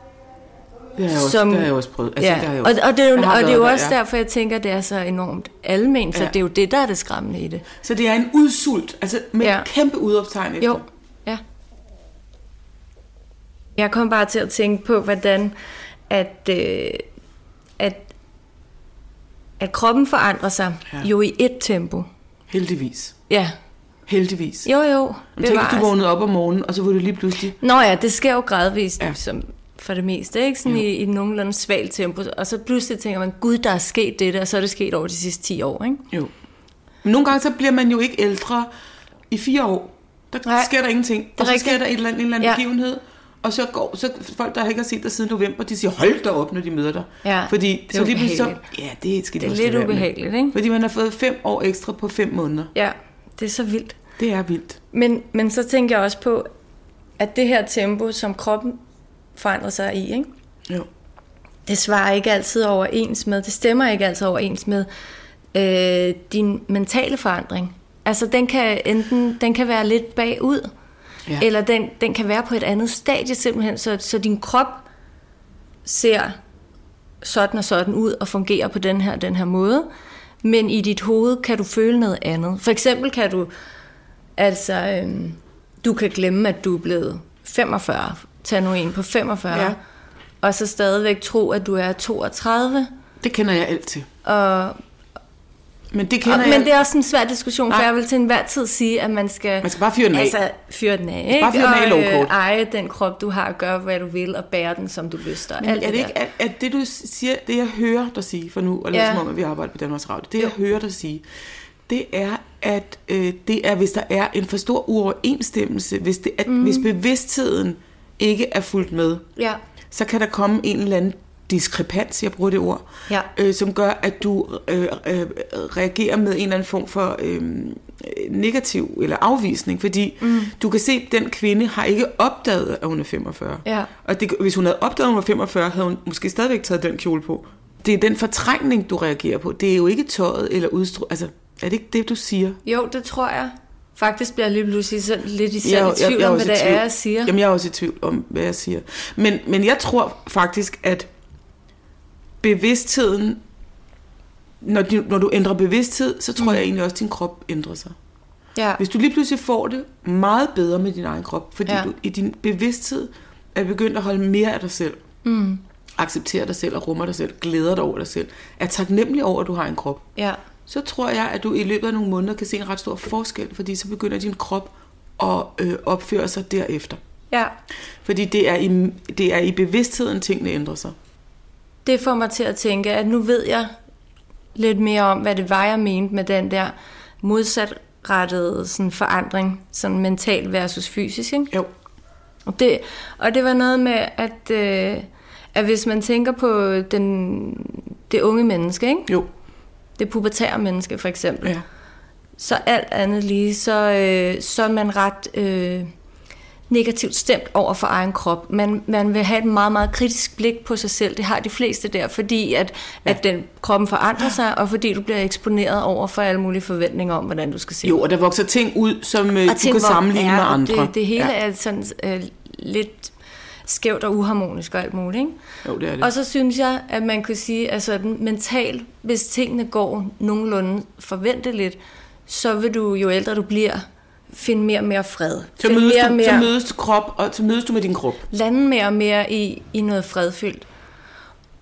[SPEAKER 2] Det har jeg også,
[SPEAKER 1] Som-
[SPEAKER 2] det har jeg også prøvet. Altså,
[SPEAKER 1] ja,
[SPEAKER 2] det har jeg
[SPEAKER 1] og,
[SPEAKER 2] også.
[SPEAKER 1] og det er jo, og det er jo også
[SPEAKER 2] der, ja.
[SPEAKER 1] derfor, jeg tænker, at det er så enormt almen, så
[SPEAKER 2] Ja.
[SPEAKER 1] det er jo det, der er det skræmmende i det.
[SPEAKER 2] Så det er en udsult, altså med ja. Kæmpe udoptegn efter.
[SPEAKER 1] Jo, ja. Jeg kom bare til at tænke på, hvordan at, øh, at, at kroppen forandrer sig
[SPEAKER 2] ja.
[SPEAKER 1] jo i et tempo.
[SPEAKER 2] Heldigvis.
[SPEAKER 1] Ja,
[SPEAKER 2] Heldigvis.
[SPEAKER 1] jo jo.
[SPEAKER 2] Men tænk, hvis du vågnede op om morgenen, og så var du lige pludselig...
[SPEAKER 1] Nå ja, det sker jo gradvist,
[SPEAKER 2] Ja.
[SPEAKER 1] ja. som for det meste, ikke? Sådan i, i nogenlunde svagt tempo. Og så pludselig tænker man, gud, der er sket det og så er det sket over de sidste 10 år, ikke?
[SPEAKER 2] Jo. Men nogle gange så bliver man jo ikke ældre i fire år. Der
[SPEAKER 1] Nej,
[SPEAKER 2] sker der ingenting. Og så sker der et eller andet, en eller anden ja. Begivenhed. Og så går så folk, der ikke har set dig siden november, de siger, hold da op, når de møder dig.
[SPEAKER 1] Ja,
[SPEAKER 2] Fordi
[SPEAKER 1] det er
[SPEAKER 2] så lige så, ja, det skal de
[SPEAKER 1] Det er lidt ubehageligt, ikke?
[SPEAKER 2] Fordi man har fået fem år ekstra på fem måneder.
[SPEAKER 1] Ja, det er så vildt.
[SPEAKER 2] Det er vildt.
[SPEAKER 1] Men, men så tænker jeg også på, at det her tempo, som kroppen forandrer sig i, ikke?
[SPEAKER 2] Jo.
[SPEAKER 1] det svarer ikke altid overens med, det stemmer ikke altid overens med øh, din mentale forandring. Altså den kan enten den kan være lidt bagud,
[SPEAKER 2] Ja.
[SPEAKER 1] eller den, den kan være på et andet stadie simpelthen, så, så din krop ser sådan og sådan ud og fungerer på den her den her måde, men i dit hoved kan du føle noget andet. For eksempel kan du altså øhm, du kan glemme at du er blevet 45, tag nu en på 45,
[SPEAKER 2] Ja.
[SPEAKER 1] ja. og så stadigvæk tro at du er 32
[SPEAKER 2] Det kender jeg alt til.
[SPEAKER 1] og
[SPEAKER 2] Men det
[SPEAKER 1] Og,
[SPEAKER 2] kender jeg.
[SPEAKER 1] men det er også en svær diskussion, for
[SPEAKER 2] Nej.
[SPEAKER 1] jeg vil til enhver tid sige, at man skal...
[SPEAKER 2] Man skal bare fyre den af.
[SPEAKER 1] Altså, fyre den af, ikke?
[SPEAKER 2] bare fyre den af
[SPEAKER 1] og øh, eje den krop, du har, og gøre, hvad du vil, og bære den, som du lyster.
[SPEAKER 2] Men
[SPEAKER 1] Alt
[SPEAKER 2] er det
[SPEAKER 1] der.
[SPEAKER 2] ikke at, at det, du siger, det jeg hører dig sige, for nu, og
[SPEAKER 1] Ja.
[SPEAKER 2] som om, at vi arbejder på Danmarks Radio, det jeg hører dig sige, det er, at øh, det er, hvis der er en for stor uoverensstemmelse, hvis, det, at, mm. hvis bevidstheden ikke er fuldt med,
[SPEAKER 1] Ja.
[SPEAKER 2] så kan der komme en eller anden diskrepans, jeg bruger det ord,
[SPEAKER 1] Ja.
[SPEAKER 2] øh, som gør, at du øh, øh, reagerer med en eller anden form for øh, negativ eller afvisning, fordi mm. du kan se, at den kvinde har ikke opdaget, at hun er 45.
[SPEAKER 1] Ja.
[SPEAKER 2] Og det, hvis hun havde opdaget, at hun var 45, havde hun måske stadigvæk taget den kjole på. Det er den fortrængning, du reagerer på. Det er jo ikke tøjet eller udstrål. Altså, er det ikke det, du siger?
[SPEAKER 1] Jo, det tror jeg. Faktisk bliver jeg lige pludselig sådan lidt i,
[SPEAKER 2] Jeg
[SPEAKER 1] i
[SPEAKER 2] jeg-
[SPEAKER 1] tvivl
[SPEAKER 2] jeg er
[SPEAKER 1] om, hvad det
[SPEAKER 2] tvivl.
[SPEAKER 1] er, jeg siger.
[SPEAKER 2] Jamen, jeg er også i tvivl om, hvad jeg siger. Men, men jeg tror faktisk, at bevidstheden, når, du, når du ændrer bevidsthed, så tror mm. jeg egentlig også, at din krop ændrer sig.
[SPEAKER 1] Ja.
[SPEAKER 2] Hvis du lige pludselig får det meget bedre med din egen krop, fordi ja. Du i din bevidsthed er begyndt at holde mere af dig selv, mm. acceptere dig selv og rummer dig selv, glæder dig over dig selv, er taknemmelig over, at du har en krop,
[SPEAKER 1] ja.
[SPEAKER 2] Så tror jeg, at du i løbet af nogle måneder kan se en ret stor forskel, fordi så begynder din krop at øh, opføre sig derefter.
[SPEAKER 1] Ja.
[SPEAKER 2] Fordi det er, i, det er i bevidstheden, tingene ændrer sig.
[SPEAKER 1] Det får mig til at tænke, at nu ved jeg lidt mere om, hvad det var, jeg mente med den der modsatrettede sådan forandring, sådan mental versus fysisk. Ikke?
[SPEAKER 2] Jo.
[SPEAKER 1] Og det, og det var noget med, at, øh, at hvis man tænker på den, det unge menneske, ikke?
[SPEAKER 2] Jo.
[SPEAKER 1] Det pubertære menneske for eksempel,
[SPEAKER 2] Ja.
[SPEAKER 1] så alt andet lige, så, øh, så er man ret øh, negativt stemt over for egen krop. Man, man vil have et meget, meget kritisk blik på sig selv. Det har de fleste der, fordi at, ja. at den, kroppen forandrer sig, og fordi du bliver eksponeret over for alle mulige forventninger om, hvordan du skal se
[SPEAKER 2] Jo, og der vokser ting ud, som øh, du
[SPEAKER 1] ting,
[SPEAKER 2] kan sammenligne
[SPEAKER 1] ja,
[SPEAKER 2] med andre.
[SPEAKER 1] Det, det hele
[SPEAKER 2] ja.
[SPEAKER 1] er sådan øh, lidt skævt og uharmonisk og alt muligt. Ikke?
[SPEAKER 2] Jo, det er det.
[SPEAKER 1] Og så synes jeg, at man kan sige, at sådan mentalt, hvis tingene går nogenlunde forventeligt, så vil du, jo ældre du bliver, finde mere og mere fred.
[SPEAKER 2] så, mødes
[SPEAKER 1] mere
[SPEAKER 2] du,
[SPEAKER 1] mere,
[SPEAKER 2] så mødes du krop, og så mødes du med din krop.
[SPEAKER 1] lande mere og mere i, i noget fredfyldt.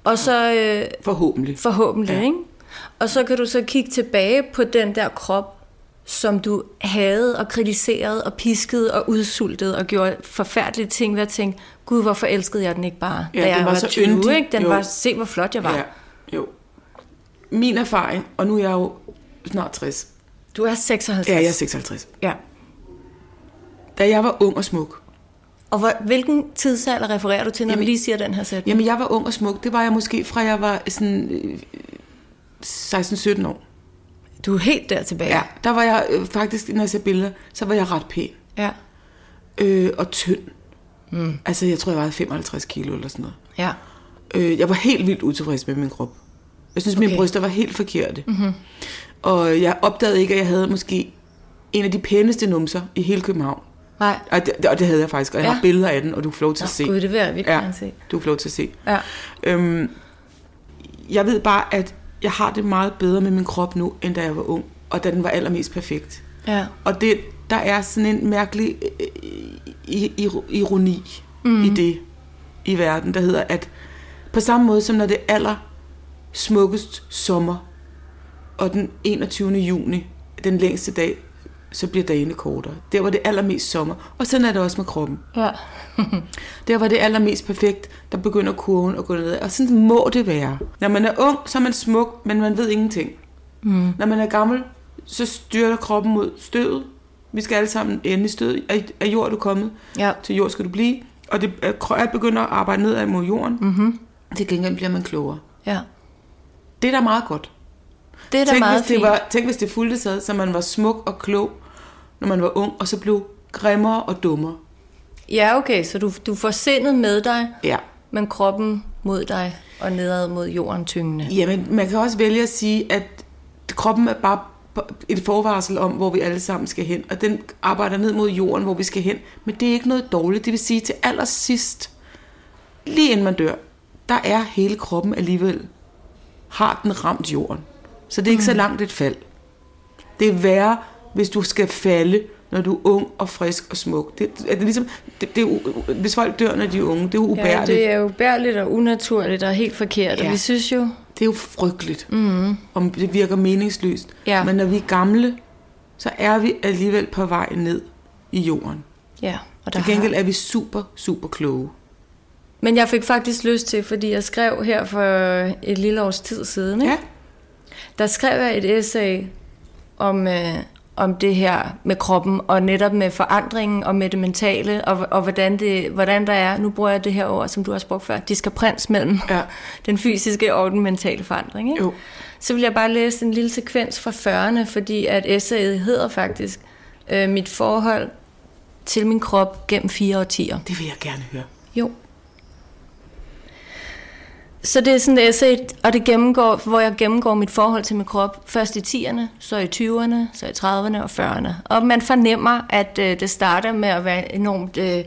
[SPEAKER 1] Og så øh,
[SPEAKER 2] Forhåbentlig.
[SPEAKER 1] forhåbentlig,
[SPEAKER 2] ja.
[SPEAKER 1] ikke? Og så kan du så kigge tilbage på den der krop, som du havde og kritiseret og piskede og udsultede og gjorde forfærdelige ting ved at tænke, gud, hvorfor elskede jeg den ikke bare,
[SPEAKER 2] Ja,
[SPEAKER 1] da jeg
[SPEAKER 2] var
[SPEAKER 1] var,
[SPEAKER 2] så
[SPEAKER 1] 20,
[SPEAKER 2] yndig.
[SPEAKER 1] ikke? Den
[SPEAKER 2] Jo.
[SPEAKER 1] var, se hvor flot jeg var.
[SPEAKER 2] Ja, jo. Min erfaring, og nu er jeg jo snart 60.
[SPEAKER 1] Du er 56.
[SPEAKER 2] Ja, jeg er 56.
[SPEAKER 1] Ja.
[SPEAKER 2] Da jeg var ung og smuk,
[SPEAKER 1] Og hvor, hvilken tidsalder refererer du til, når
[SPEAKER 2] Jamen-
[SPEAKER 1] vi lige siger den her sætning?
[SPEAKER 2] Jamen, jeg var ung og smuk. Det var jeg måske fra jeg var sådan øh, 16-17 år.
[SPEAKER 1] Du er helt der tilbage.
[SPEAKER 2] Ja, der var jeg øh, faktisk, når jeg ser billeder, så var jeg ret pæn
[SPEAKER 1] Ja.
[SPEAKER 2] øh, og tynd. Mm. Altså, jeg tror, jeg vejede 55 kilo eller sådan noget.
[SPEAKER 1] ja.
[SPEAKER 2] Øh, jeg var helt vildt utilfreds med min krop. Jeg synes, okay. mine bryster var helt forkerte. Mm-hmm. Og jeg opdagede ikke, at jeg havde måske en af de pæneste numser i hele København.
[SPEAKER 1] Nej.
[SPEAKER 2] Og det, og det havde jeg faktisk, og jeg
[SPEAKER 1] Ja.
[SPEAKER 2] har billeder af den, og du får lov til
[SPEAKER 1] Nå,
[SPEAKER 2] at se.
[SPEAKER 1] Gud, det vil jeg vildt
[SPEAKER 2] ja,
[SPEAKER 1] se.
[SPEAKER 2] du får lov til at se.
[SPEAKER 1] Ja.
[SPEAKER 2] Øhm, jeg ved bare, at jeg har det meget bedre med min krop nu, end da jeg var ung, og da den var allermest perfekt.
[SPEAKER 1] Ja.
[SPEAKER 2] Og det, der er sådan en mærkelig øh, i- ironi mm. i det i verden, der hedder, at på samme måde som når det er aller smukkest sommer, og den 21. juni, den længste dag, så bliver dagene kortere. Der var det allermest sommer. Og sådan er det også med kroppen.
[SPEAKER 1] Ja.
[SPEAKER 2] Der var det allermest perfekt, der begynder kurven at gå ned. Og sådan må det være. Når man er ung, så er man smuk, men man ved ingenting. Mm. Når man er gammel, så styrter kroppen mod stødet. Vi skal alle sammen ende i stødet. Af, jord er du kommet,
[SPEAKER 1] Ja.
[SPEAKER 2] til jord skal du blive. Og det er- alt begynder at arbejde nedad mod jorden. Mm-hmm. Til gengæld bliver man klogere.
[SPEAKER 1] ja.
[SPEAKER 2] Det er da meget godt.
[SPEAKER 1] Det er da
[SPEAKER 2] Tænk
[SPEAKER 1] meget
[SPEAKER 2] hvis, det
[SPEAKER 1] fint.
[SPEAKER 2] var, tænk, hvis det fulgte sig, så man var smuk og klog, når man var ung, og så blev grimmere og dummere.
[SPEAKER 1] Ja, okay, så du, du får sindet med dig,
[SPEAKER 2] Ja.
[SPEAKER 1] men kroppen mod dig og nedad mod jorden tyngende.
[SPEAKER 2] Jamen, man kan også vælge at sige, at kroppen er bare et forvarsel om, hvor vi alle sammen skal hen, og den arbejder ned mod jorden, hvor vi skal hen, men det er ikke noget dårligt. Det vil sige, til allersidst, lige inden man dør, der er hele kroppen alligevel, har den ramt jorden. Så det er ikke så langt et fald. Det er værre, hvis du skal falde, når du er ung og frisk og smuk. Det, er det ligesom, det, det er, hvis folk dør, når de er unge, det er ubærligt.
[SPEAKER 1] Ja, det er jo bærligt og unaturligt og helt forkert. Ja. Og vi synes jo,
[SPEAKER 2] Det er jo frygteligt. Mm. Om det virker meningsløst.
[SPEAKER 1] Ja.
[SPEAKER 2] Men når vi er gamle, så er vi alligevel på vej ned i jorden.
[SPEAKER 1] Ja, og der
[SPEAKER 2] Til gengæld
[SPEAKER 1] har...
[SPEAKER 2] er vi super, super kloge.
[SPEAKER 1] Men jeg fik faktisk lyst til, fordi jeg skrev her for et lille års tid siden, ikke?
[SPEAKER 2] Ja.
[SPEAKER 1] Der skrev jeg et essay om, øh, om det her med kroppen, og netop med forandringen og med det mentale, og, og hvordan, det, hvordan der er, nu bruger jeg det her ord, som du har brugt før, diskrepans mellem
[SPEAKER 2] Ja.
[SPEAKER 1] den fysiske og den mentale forandring. Ikke?
[SPEAKER 2] Jo.
[SPEAKER 1] Så vil jeg bare læse en lille sekvens fra 40'erne, fordi at essayet hedder faktisk øh, Mit forhold til min krop gennem fire årtier.
[SPEAKER 2] Det vil jeg gerne høre.
[SPEAKER 1] Jo. Så det er sådan et essay, og det gennemgår, hvor jeg gennemgår mit forhold til min krop. Først i 10'erne, så i 20'erne, så i 30'erne og 40'erne. Og man fornemmer, at øh, det starter med at være enormt... Øh,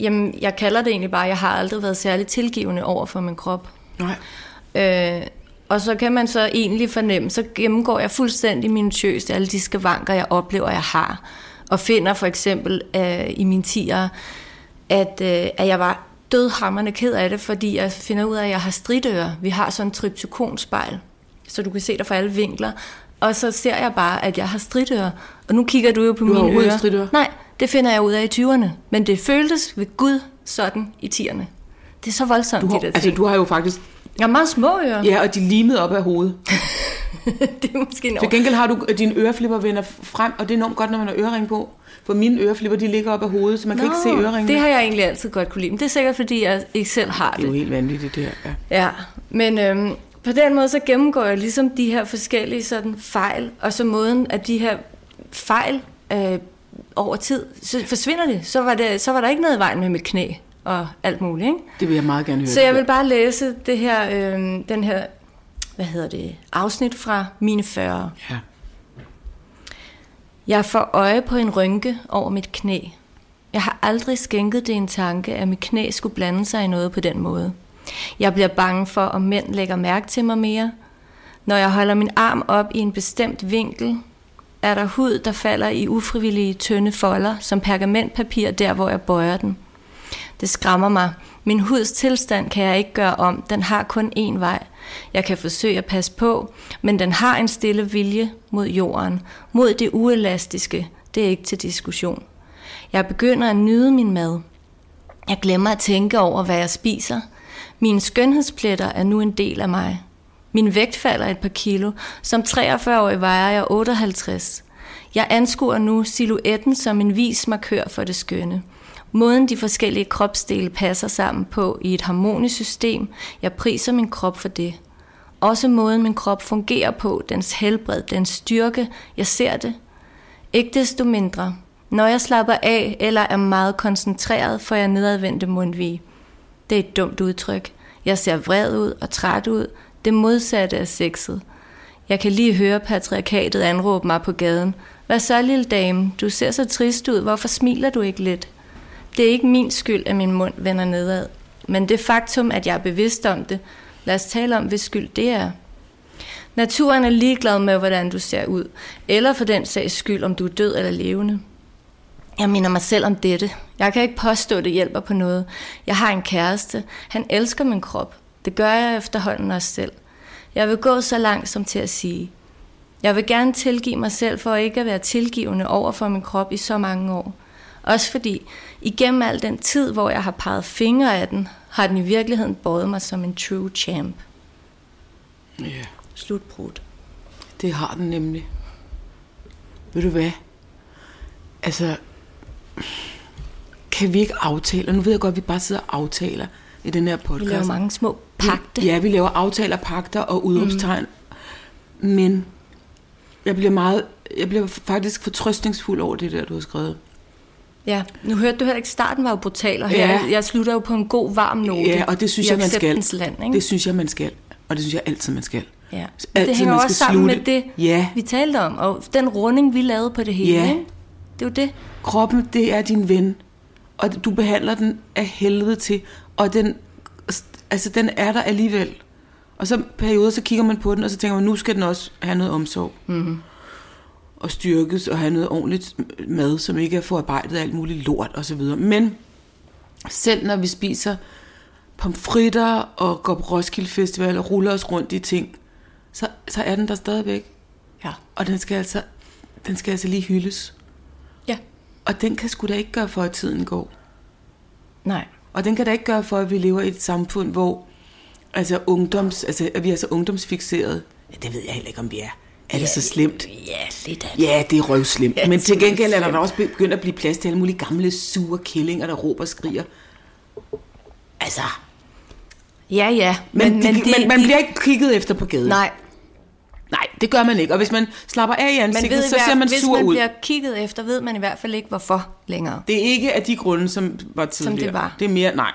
[SPEAKER 1] jamen, jeg kalder det egentlig bare, jeg har aldrig været særlig tilgivende over for min krop.
[SPEAKER 2] Nej.
[SPEAKER 1] Øh, og så kan man så egentlig fornemme, så gennemgår jeg fuldstændig minutiøst alle de skavanker, jeg oplever, jeg har. Og finder for eksempel øh, i mine tiger, at, øh, at jeg var dødhammerne ked af det, fordi jeg finder ud af, at jeg har stridører. Vi har sådan en tryptokonspejl, så du kan se dig fra alle vinkler. Og så ser jeg bare, at jeg har stridører. Og nu kigger du jo på
[SPEAKER 2] Du har
[SPEAKER 1] mine ører.
[SPEAKER 2] stridører?
[SPEAKER 1] Nej, det finder jeg ud af i 20'erne. Men det føltes ved Gud sådan i 10'erne. Det er så voldsomt,
[SPEAKER 2] Du har,
[SPEAKER 1] de der
[SPEAKER 2] altså,
[SPEAKER 1] ting.
[SPEAKER 2] du har jo faktisk...
[SPEAKER 1] Jeg har meget små ører.
[SPEAKER 2] Ja, og de limet op af hovedet.
[SPEAKER 1] det er måske en
[SPEAKER 2] Til gengæld har du dine øreflipper vender frem, og det er enormt godt, når man har ørering på. For mine øreflipper, de ligger op af hovedet, så man kan ikke se øreringene.
[SPEAKER 1] det har jeg egentlig altid godt kunne lide. Men det er sikkert, fordi jeg ikke selv har
[SPEAKER 2] det er jo
[SPEAKER 1] det.
[SPEAKER 2] helt vanvittigt, det her. Ja.
[SPEAKER 1] Ja, men øhm, på den måde så gennemgår jeg ligesom de her forskellige sådan fejl, og så måden, at de her fejl øh, over tid, så forsvinder det. Så var, det. så var der ikke noget i vejen med mit knæ og alt muligt. Ikke?
[SPEAKER 2] Det vil jeg meget gerne høre.
[SPEAKER 1] Så jeg vil bare læse det her, øh, den her, hvad hedder det, afsnit fra mine 40.
[SPEAKER 2] Ja.
[SPEAKER 1] Jeg får øje på en rynke over mit knæ. Jeg har aldrig skænket det en tanke, at mit knæ skulle blande sig i noget på den måde. Jeg bliver bange for, om mænd lægger mærke til mig mere. Når jeg holder min arm op i en bestemt vinkel, er der hud, der falder i ufrivillige tynde folder, som pergamentpapir der, hvor jeg bøjer den. Det skræmmer mig. Min huds tilstand kan jeg ikke gøre om. Den har kun én vej. Jeg kan forsøge at passe på, men den har en stille vilje mod jorden, mod det uelastiske. Det er ikke til diskussion. Jeg begynder at nyde min mad. Jeg glemmer at tænke over, hvad jeg spiser. Mine skønhedspletter er nu en del af mig. Min vægt falder et par kilo. Som 43-årig vejer jeg 58. Jeg anskuer nu silhuetten som en vis markør for det skønne. Måden de forskellige kropsdele passer sammen på i et harmonisk system, jeg priser min krop for det. Også måden min krop fungerer på, dens helbred, dens styrke, jeg ser det. Ikke desto mindre. Når jeg slapper af eller er meget koncentreret, får jeg nedadvendte mundvige. Det er et dumt udtryk. Jeg ser vred ud og træt ud. Det modsatte er sexet. Jeg kan lige høre patriarkatet anråbe mig på gaden. Hvad så, lille dame? Du ser så trist ud. Hvorfor smiler du ikke lidt? Det er ikke min skyld, at min mund vender nedad. Men det faktum, at jeg er bevidst om det, lad os tale om, hvis skyld det er. Naturen er ligeglad med, hvordan du ser ud, eller for den sags skyld, om du er død eller levende. Jeg minder mig selv om dette. Jeg kan ikke påstå, at det hjælper på noget. Jeg har en kæreste. Han elsker min krop. Det gør jeg efterhånden også selv. Jeg vil gå så langt som til at sige, jeg vil gerne tilgive mig selv for ikke at være tilgivende over for min krop i så mange år. Også fordi, igennem al den tid, hvor jeg har peget fingre af den, har den i virkeligheden båret mig som en true champ.
[SPEAKER 2] ja.
[SPEAKER 1] Slutbrud.
[SPEAKER 2] Det har den nemlig. Ved du hvad? Altså, kan vi ikke aftale, og nu ved jeg godt, at vi bare sidder og aftaler i den her podcast.
[SPEAKER 1] Vi laver mange små pagte.
[SPEAKER 2] Ja, vi laver aftaler, pakter og udråbstegn. Mm. Men jeg bliver meget, jeg bliver faktisk fortrøstningsfuld over det der, du har skrevet.
[SPEAKER 1] Ja, nu hørte du heller ikke, starten var jo brutal, og her,
[SPEAKER 2] Ja.
[SPEAKER 1] jeg slutter jo på en god, varm note.
[SPEAKER 2] Ja, og det synes jeg, man skal.
[SPEAKER 1] Land, ikke?
[SPEAKER 2] Det synes jeg, man skal. Og det synes jeg altid, man skal.
[SPEAKER 1] ja.
[SPEAKER 2] Altid,
[SPEAKER 1] det hænger
[SPEAKER 2] man
[SPEAKER 1] jo også
[SPEAKER 2] skal
[SPEAKER 1] sammen
[SPEAKER 2] slutte-
[SPEAKER 1] med det,
[SPEAKER 2] Ja.
[SPEAKER 1] vi talte om, og den runding, vi lavede på det hele.
[SPEAKER 2] Ja.
[SPEAKER 1] Ikke? Det er jo det.
[SPEAKER 2] Kroppen, det er din ven. Og du behandler den af helvede til. Og den, altså, den er der alligevel. Og så perioder, så kigger man på den, og så tænker man, nu skal den også have noget omsorg. Mm-hmm. Og styrkes, og have noget ordentligt mad, som ikke er forarbejdet af alt muligt lort og så videre. Men selv når vi spiser pomfritter og går på Roskilde Festival og ruller os rundt i ting, så, så er den der stadigvæk.
[SPEAKER 1] Ja.
[SPEAKER 2] Og den skal altså, den skal altså lige hyldes.
[SPEAKER 1] Ja.
[SPEAKER 2] Og den kan sgu da ikke gøre for, at tiden går.
[SPEAKER 1] Nej.
[SPEAKER 2] Og den kan da ikke gøre for, at vi lever i et samfund, hvor altså ungdoms, altså, at vi er så ungdomsfixeret. Ja, det ved jeg heller ikke, om vi er. Er det så slemt?
[SPEAKER 1] Ja, lidt af
[SPEAKER 2] Ja, det er røvslemt.
[SPEAKER 1] Ja,
[SPEAKER 2] Men
[SPEAKER 1] det
[SPEAKER 2] til gengæld er der da også begyndt at blive plads til alle mulige gamle, sure killinger, der råber og skriger. Altså,
[SPEAKER 1] Ja, ja.
[SPEAKER 2] men, men, de, men man bliver ikke kigget efter på gaden.
[SPEAKER 1] Nej,
[SPEAKER 2] Nej, det gør man ikke. Og hvis man slapper af i
[SPEAKER 1] man
[SPEAKER 2] ansigtet,
[SPEAKER 1] ved
[SPEAKER 2] så ser man
[SPEAKER 1] hvis
[SPEAKER 2] sur
[SPEAKER 1] man
[SPEAKER 2] ud.
[SPEAKER 1] bliver kigget efter, ved man i hvert fald ikke, hvorfor længere.
[SPEAKER 2] Det er ikke af de grunde, som var tidligere.
[SPEAKER 1] det var.
[SPEAKER 2] Det er mere, nej.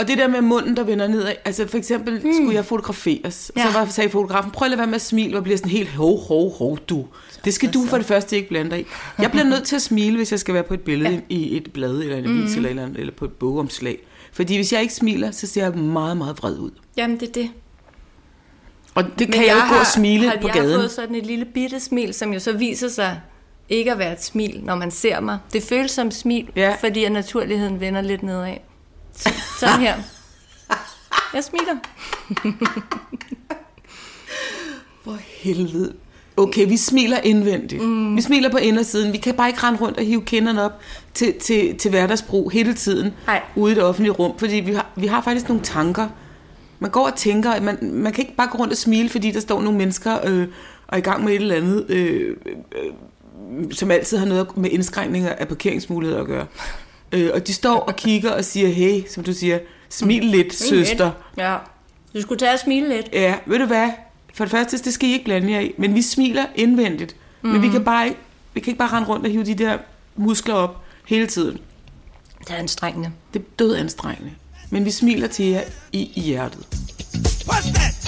[SPEAKER 2] Og det der med munden, der vender nedad, altså for eksempel mm. skulle jeg fotograferes, ja. Så var, sagde fotografen, prøv at lade være med at smile, og bliver sådan helt hov, hov, hov, du. Det skal du for det første ikke blande dig i. Jeg bliver nødt til at smile, hvis jeg skal være på et billede ja. i et blad, eller en avis, mm. eller, eller, andet, eller på et bogomslag. Fordi hvis jeg ikke smiler, så ser jeg meget, meget vred ud.
[SPEAKER 1] Jamen, det er det.
[SPEAKER 2] Og det kan jeg, jo ikke gå og smile
[SPEAKER 1] har,
[SPEAKER 2] på
[SPEAKER 1] jeg har
[SPEAKER 2] gaden.
[SPEAKER 1] fået sådan et lille bitte smil, som jo så viser sig ikke at være et smil, når man ser mig. Det føles som smil,
[SPEAKER 2] Ja.
[SPEAKER 1] fordi at naturligheden vender lidt nedad. Så, sådan her. Jeg smiler.
[SPEAKER 2] For helvede. Okay, vi smiler indvendigt. Mm. Vi smiler på indersiden. Vi kan bare ikke rende rundt og hive kinderne op til, til, til hverdagsbrug hele tiden
[SPEAKER 1] Nej.
[SPEAKER 2] ude i det offentlige rum. Fordi vi har, vi har faktisk nogle tanker. Man går og tænker, man, man kan ikke bare gå rundt og smile, fordi der står nogle mennesker øh, og er i gang med et eller andet, øh, øh, som altid har noget med indskrænkninger af parkeringsmuligheder at gøre. Øh, og de står og kigger og siger, hey, som du siger, smil lidt, søster.
[SPEAKER 1] Ja. Du skulle tage og smile lidt.
[SPEAKER 2] Ja, ved du hvad? For det første, det skal I ikke blande jer i. Men vi smiler indvendigt. Mm. Men vi kan, bare ikke, vi kan ikke bare rende rundt og hive de der muskler op hele tiden.
[SPEAKER 1] Det er anstrengende.
[SPEAKER 2] Det er død anstrengende. Men vi smiler til jer i, i hjertet.
[SPEAKER 5] What's that?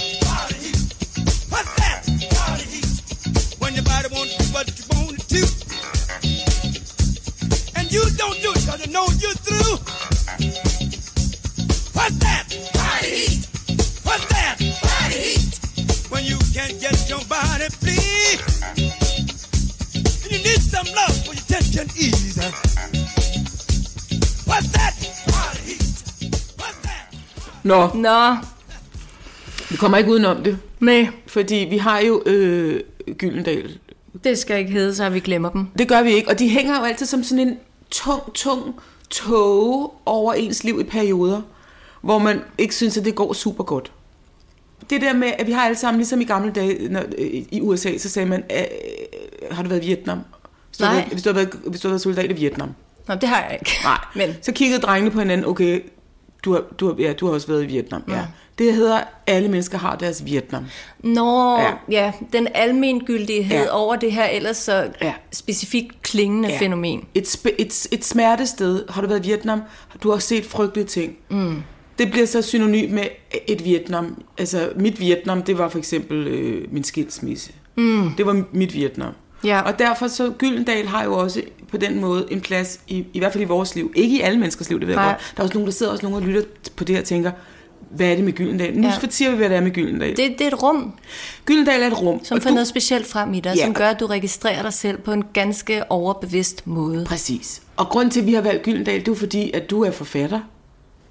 [SPEAKER 2] Nå,
[SPEAKER 1] Nå,
[SPEAKER 2] vi kommer ikke udenom det.
[SPEAKER 1] med.
[SPEAKER 2] Fordi vi har jo øh, Gyldendal.
[SPEAKER 1] Det skal ikke hedde, så vi glemmer dem.
[SPEAKER 2] Det gør vi ikke. Og de hænger jo altid som sådan en tung, tung tåge over ens liv i perioder. Hvor man ikke synes, at det går super godt. Det der med, at vi har alle sammen, ligesom i gamle dage når, øh, i USA, så sagde man, øh, har du været i Vietnam? Hvis du, har
[SPEAKER 1] Nej.
[SPEAKER 2] været, hvis, du har været, hvis du har været soldat i Vietnam.
[SPEAKER 1] Nå, det har jeg ikke.
[SPEAKER 2] Nej.
[SPEAKER 1] Men
[SPEAKER 2] Så kiggede drengene på hinanden, okay, du har, du har, ja, du har også været i Vietnam. Ja. Det hedder, alle mennesker har deres Vietnam.
[SPEAKER 1] Nå,
[SPEAKER 2] Ja.
[SPEAKER 1] ja, ja den almengyldighed
[SPEAKER 2] Ja.
[SPEAKER 1] ja. over det her ellers så
[SPEAKER 2] Ja.
[SPEAKER 1] ja. specifikt klingende
[SPEAKER 2] Ja.
[SPEAKER 1] ja. fænomen.
[SPEAKER 2] Et, et, et smertested. Har du været i Vietnam? Du har set frygtelige ting. Mm. Det bliver så synonym med et Vietnam. Altså, mit Vietnam, det var for eksempel øh, min skilsmisse. Mm. Det var mit Vietnam.
[SPEAKER 1] Ja.
[SPEAKER 2] Og derfor så Gyldendal har jo også på den måde en plads, i, i hvert fald i vores liv. Ikke i alle menneskers liv, det ved jeg
[SPEAKER 1] Nej.
[SPEAKER 2] godt. Der er også nogen, der sidder også nogen og lytter på det og tænker, hvad er det med Gyldendal? Nu
[SPEAKER 1] Ja.
[SPEAKER 2] fortæller vi, hvad det er med Gyldendal. Det...
[SPEAKER 1] Det, er et rum,
[SPEAKER 2] Gyldendal er et rum.
[SPEAKER 1] som får
[SPEAKER 2] du-
[SPEAKER 1] noget specielt frem i dig,
[SPEAKER 2] Ja.
[SPEAKER 1] som gør, at du registrerer dig selv på en ganske overbevidst måde.
[SPEAKER 2] Præcis. Og grund til, at vi har valgt Gyldendal, det er fordi, at du er forfatter.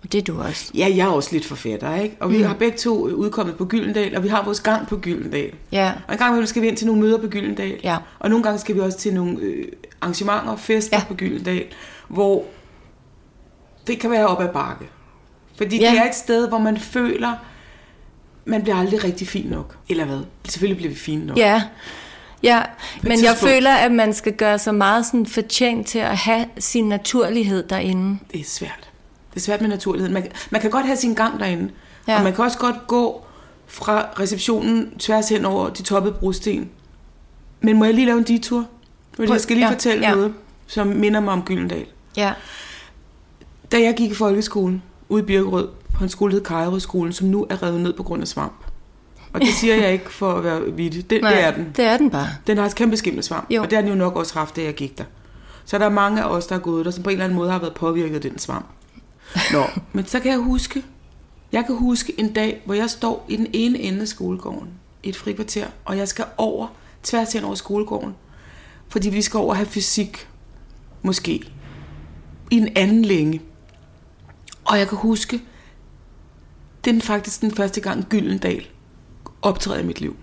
[SPEAKER 1] Og det er du også.
[SPEAKER 2] Ja, jeg er også lidt forfatter, ikke? Og vi mm. har begge to udkommet på Gyldendal, og vi har vores gang på Gyldendal.
[SPEAKER 1] Ja.
[SPEAKER 2] Og en gang imellem skal vi ind til nogle møder på Gyldendal.
[SPEAKER 1] Ja.
[SPEAKER 2] Og nogle gange skal vi også til nogle øh, arrangementer og fester ja. På Gyldendal, hvor det kan være op ad bakke. Fordi ja. Det er et sted, hvor man føler, man bliver aldrig rigtig fin nok. Eller hvad? Selvfølgelig bliver vi fine nok.
[SPEAKER 1] Ja, ja. men jeg føler, at man skal gøre sig meget sådan fortjent til at have sin naturlighed derinde.
[SPEAKER 2] Det er svært. Det er svært med naturligheden. Man, man kan godt have sin gang derinde. Ja. Og man kan også godt gå fra receptionen tværs hen over de toppede brosten. Men må jeg lige lave en detur? Fordi jeg skal lige
[SPEAKER 1] ja,
[SPEAKER 2] fortælle
[SPEAKER 1] ja.
[SPEAKER 2] noget, som minder mig om Gyldendal.
[SPEAKER 1] Ja.
[SPEAKER 2] Da jeg gik i folkeskolen ude i Birkerød, på en skole, der hed Kajerødskolen, som nu er revet ned på grund af svamp. Og det siger jeg ikke for at være vittig. Det,
[SPEAKER 1] Nej,
[SPEAKER 2] det er den.
[SPEAKER 1] det er den bare.
[SPEAKER 2] Den har et kæmpe skimmelsvamp,
[SPEAKER 1] Jo.
[SPEAKER 2] og det har den jo nok også haft, da jeg gik der. Så der er mange af os, der er gået der, som på en eller anden måde har været påvirket af den svamp. Nå, men så kan jeg huske, jeg kan huske en dag, hvor jeg står i den ene ende af skolegården, i et frikvarter, og jeg skal over, tværs hen over skolegården, fordi vi skal over og have fysik, måske, i en anden længe. Og jeg kan huske, det er faktisk den første gang Gyldendal optræder i mit liv.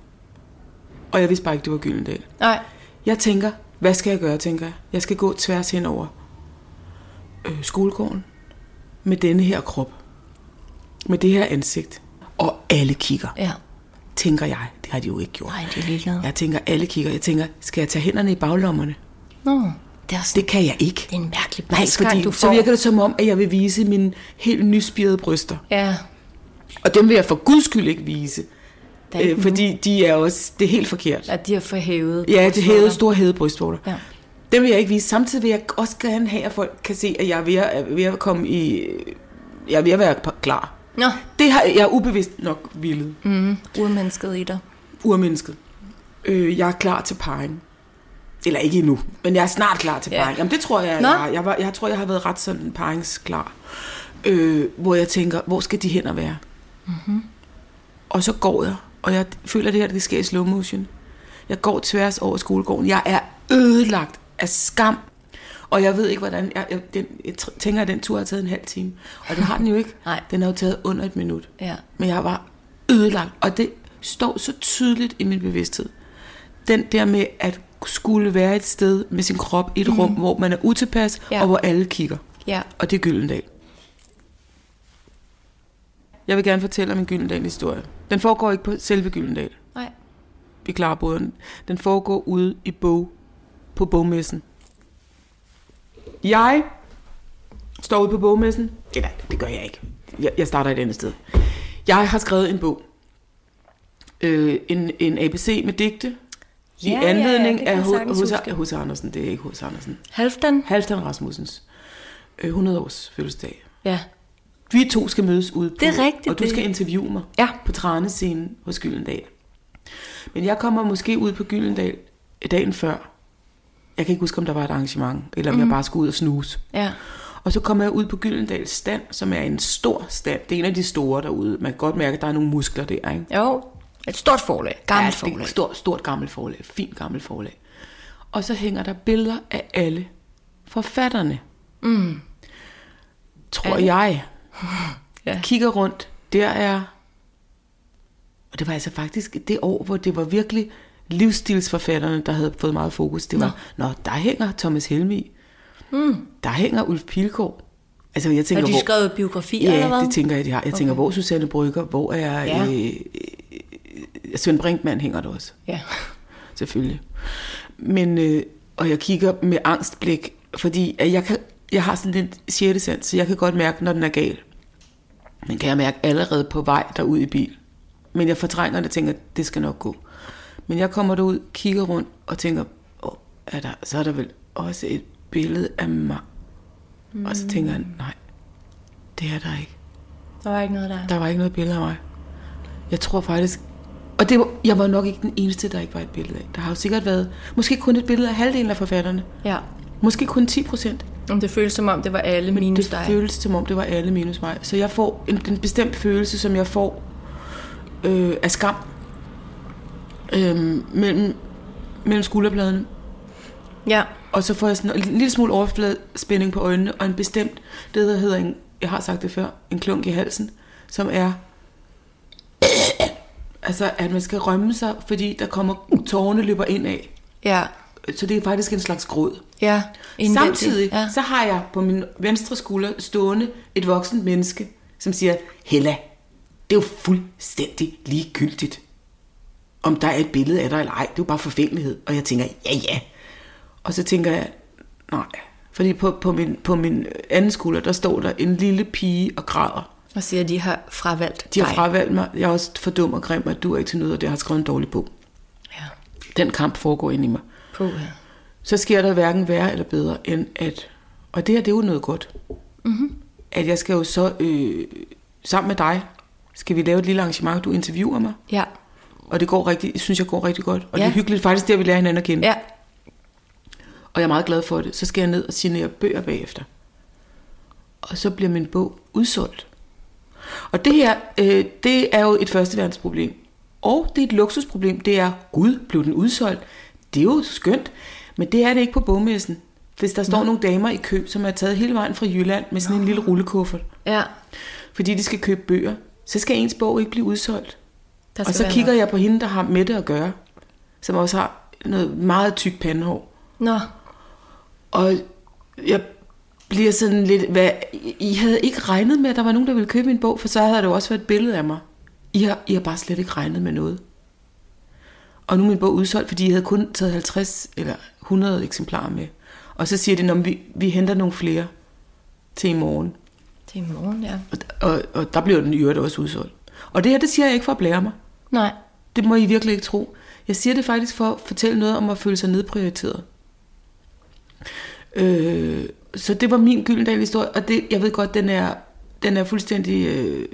[SPEAKER 2] Og jeg vidste bare ikke, det var Gyldendal.
[SPEAKER 1] Nej.
[SPEAKER 2] Jeg tænker, hvad skal jeg gøre, tænker jeg. Jeg skal gå tværs hen over øh, skolegården med denne her krop. Med det her ansigt. Og alle kigger,
[SPEAKER 1] Ja.
[SPEAKER 2] Tænker jeg. Det har de jo ikke gjort.
[SPEAKER 1] Nej, det er ligeglad.
[SPEAKER 2] Jeg tænker, alle kigger. Jeg tænker, skal jeg tage hænderne i baglommerne?
[SPEAKER 1] Nå, det er, også,
[SPEAKER 2] Det kan jeg ikke.
[SPEAKER 1] det er en mærkelig
[SPEAKER 2] Nej, fordi
[SPEAKER 1] du
[SPEAKER 2] så
[SPEAKER 1] får.
[SPEAKER 2] virker det som om, at jeg vil vise mine helt nyspirede bryster.
[SPEAKER 1] Ja,
[SPEAKER 2] Og dem vil jeg for guds skyld ikke vise.
[SPEAKER 1] er
[SPEAKER 2] Øh, fordi de er også, det er helt forkert.
[SPEAKER 1] at de er for hævet.
[SPEAKER 2] Ja, det hævede, store hævede brystvorter.
[SPEAKER 1] Ja.
[SPEAKER 2] Dem vil jeg ikke vise. Samtidig vil jeg også gerne have, at folk kan se, at jeg er ved at, er ved at komme i... Jeg er ved at være klar.
[SPEAKER 1] Nå,
[SPEAKER 2] Det har jeg ubevidst nok villet.
[SPEAKER 1] mm, urmennesket i dig.
[SPEAKER 2] Urmennesket. Øh, jeg er klar til parring. Eller ikke endnu, men jeg er snart klar til
[SPEAKER 1] Ja.
[SPEAKER 2] parring. Jamen det tror jeg,
[SPEAKER 1] Nå.
[SPEAKER 2] jeg, jeg, var, jeg tror, jeg har været ret sådan paringsklar. Øh, hvor jeg tænker, hvor skal de hænder være? Mm-hmm. Og så går jeg, og jeg føler det her, det sker i slow motion. Jeg går tværs over skolegården. Jeg er ødelagt af skam. Og jeg ved ikke, hvordan... Jeg, jeg, den, jeg tænker, at den tur har taget en halv time. Og det har den jo ikke.
[SPEAKER 1] Nej.
[SPEAKER 2] Den har jo taget under et minut.
[SPEAKER 1] Ja.
[SPEAKER 2] Men jeg var ødelagt, og det står så tydeligt i min bevidsthed. Den der med at skulle være et sted med sin krop i et mm. rum, hvor man er utilpas,
[SPEAKER 1] ja.
[SPEAKER 2] og hvor alle kigger.
[SPEAKER 1] Ja.
[SPEAKER 2] Og det er Gyldendal. Jeg vil gerne fortælle om en Gyldendal-historie. Den foregår ikke på selve Gyldendal.
[SPEAKER 1] Nej.
[SPEAKER 2] Vi klarer båden. Den foregår ude i bog, på bogmessen. Jeg står ude på bogmessen. Eller, det gør jeg ikke. Jeg, jeg starter et andet sted. Jeg har skrevet en bog. Øh, en, en ABC med digte. I
[SPEAKER 1] Ja, ja, ja,
[SPEAKER 2] anledning
[SPEAKER 1] det kan
[SPEAKER 2] af H.C. Andersen. Det er ikke H.C. Andersen.
[SPEAKER 1] Halvdan?
[SPEAKER 2] Halvdan Rasmussens øh, 100 års fødselsdag.
[SPEAKER 1] Ja.
[SPEAKER 2] Vi to skal mødes ude på,
[SPEAKER 1] Det er rigtigt,
[SPEAKER 2] og du skal interviewe mig
[SPEAKER 1] Ja.
[SPEAKER 2] på Tranescenen hos Gyldendal. Men jeg kommer måske ud på Gyldendal dagen før. Jeg kan ikke huske, om der var et arrangement, eller om mm. jeg bare skulle ud og snuse.
[SPEAKER 1] Ja.
[SPEAKER 2] Og så kommer jeg ud på Gyldendals stand, som er en stor stand. Det er en af de store derude. Man kan godt mærke, at der er nogle muskler der, ikke?
[SPEAKER 1] Jo. Et stort forlag. Gammelt
[SPEAKER 2] ja,
[SPEAKER 1] forlag.
[SPEAKER 2] et stort, stort gammelt forlag. Fint gammelt forlag. Og så hænger der billeder af alle forfatterne. Mm. Tror
[SPEAKER 1] Alle?
[SPEAKER 2] jeg.
[SPEAKER 1] Ja.
[SPEAKER 2] Kigger rundt. Der er... Og det var altså faktisk det år, hvor det var virkelig livsstilsforfatterne, der havde fået meget fokus. Det var, nå, nå der hænger Thomas Helmi. Mm. Der hænger Ulf Pilgaard. Altså, jeg tænker,
[SPEAKER 1] Har de
[SPEAKER 2] hvor...
[SPEAKER 1] skrevet biografier, eller
[SPEAKER 2] Ja,
[SPEAKER 1] hvad?
[SPEAKER 2] det tænker jeg, de har. Jeg tænker, hvor Susanne Brygger, hvor er...
[SPEAKER 1] Ja.
[SPEAKER 2] Øh, øh, Svend Brinkmann hænger der også
[SPEAKER 1] Ja.
[SPEAKER 2] selvfølgelig. Men, øh, og jeg kigger med angstblik, fordi at jeg, kan, jeg har sådan lidt sjette sans, så jeg kan godt mærke, når den er gal. Men kan jeg mærke allerede på vej derud i bil. Men jeg fortrænger det og tænker, det skal nok gå. Men jeg kommer derud, kigger rundt og tænker, Åh, er der, så er der vel også et billede af mig. Mm. Og så tænker jeg, nej, det er der ikke.
[SPEAKER 1] Der var ikke noget der.
[SPEAKER 2] Der var ikke noget billede af mig. Jeg tror faktisk... Og det var, jeg var nok ikke den eneste, der ikke var et billede af. Der har jo sikkert været... Måske kun et billede af halvdelen af forfatterne.
[SPEAKER 1] Ja.
[SPEAKER 2] Måske kun 10 procent.
[SPEAKER 1] Om det føles som om, det var alle minus
[SPEAKER 2] Det
[SPEAKER 1] dig.
[SPEAKER 2] føles som om, det var alle minus mig. Så jeg får en, en bestemt følelse, som jeg får øh, af skam øh, mellem, mellem skulderbladene.
[SPEAKER 1] Ja.
[SPEAKER 2] Og så får jeg sådan en lille smule overfladespænding på øjnene, og en bestemt, det der hedder en, jeg har sagt det før, en klunk i halsen, som er, altså at man skal rømme sig, fordi der kommer, tårerne løber ind af.
[SPEAKER 1] Ja.
[SPEAKER 2] Så det er faktisk en slags gråd.
[SPEAKER 1] Ja. Indvendigt.
[SPEAKER 2] Samtidig
[SPEAKER 1] Ja.
[SPEAKER 2] så har jeg på min venstre skulder stående et voksent menneske, som siger, Hella, det er jo fuldstændig ligegyldigt, om der er et billede af dig eller ej. Det er jo bare forfængelighed. Og jeg tænker, ja ja. Og så tænker jeg, nej. Fordi på, på, min, på min anden skulder, der står der en lille pige og græder.
[SPEAKER 1] Og siger, at de har fravalgt
[SPEAKER 2] De har
[SPEAKER 1] dig.
[SPEAKER 2] fravalgt mig. Jeg er også for dum og grim, at du er ikke til noget, og det har skrevet en dårlig bog.
[SPEAKER 1] Ja.
[SPEAKER 2] Den kamp foregår ind i mig.
[SPEAKER 1] På, ja.
[SPEAKER 2] så sker der hverken værre eller bedre, end at, og det her, det er jo noget godt, mm-hmm. at jeg skal jo så, øh, sammen med dig, skal vi lave et lille arrangement, du interviewer mig,
[SPEAKER 1] Ja.
[SPEAKER 2] Og det går rigtig, synes jeg går rigtig godt, og
[SPEAKER 1] Ja.
[SPEAKER 2] det er hyggeligt, faktisk det, at vi lærer hinanden at kende,
[SPEAKER 1] Ja.
[SPEAKER 2] og jeg er meget glad for det, så skal jeg ned og signere bøger bagefter, og så bliver min bog udsolgt. Og det her, øh, det er jo et førsteverdensproblem. Og det er et luksusproblem. Det er, gud, blev den udsolgt? Det er jo skønt. Men det er det ikke på bogmessen. Hvis der står
[SPEAKER 1] Nå.
[SPEAKER 2] nogle damer i kø, som er taget hele vejen fra Jylland med sådan en lille rullekuffert,
[SPEAKER 1] Ja.
[SPEAKER 2] fordi de skal købe bøger, så skal ens bog ikke blive udsolgt.
[SPEAKER 1] Der
[SPEAKER 2] Og så kigger
[SPEAKER 1] nok.
[SPEAKER 2] jeg på hende, der har med det at gøre, som også har noget meget tyk pandehår.
[SPEAKER 1] Nå,
[SPEAKER 2] Og jeg bliver sådan lidt, hvad, I havde ikke regnet med, at der var nogen, der ville købe min bog, for så havde der jo også været et billede af mig. I har, I har bare slet ikke regnet med noget. Og nu er min bog udsolgt, fordi I havde kun taget 50 eller 100 eksemplarer med. Og så siger de, at vi, vi henter nogle flere til i morgen.
[SPEAKER 1] det er i morgen, ja.
[SPEAKER 2] Og, og, og der bliver den i øvrigt også udsolgt. Og det her, det siger jeg ikke for at blære mig.
[SPEAKER 1] Nej,
[SPEAKER 2] Det må I virkelig ikke tro. Jeg siger det faktisk for at fortælle noget om at føle sig nedprioriteret. Øh, så det var min Gyldendal historie, og det, jeg ved godt, den er, den er fuldstændig... Øh,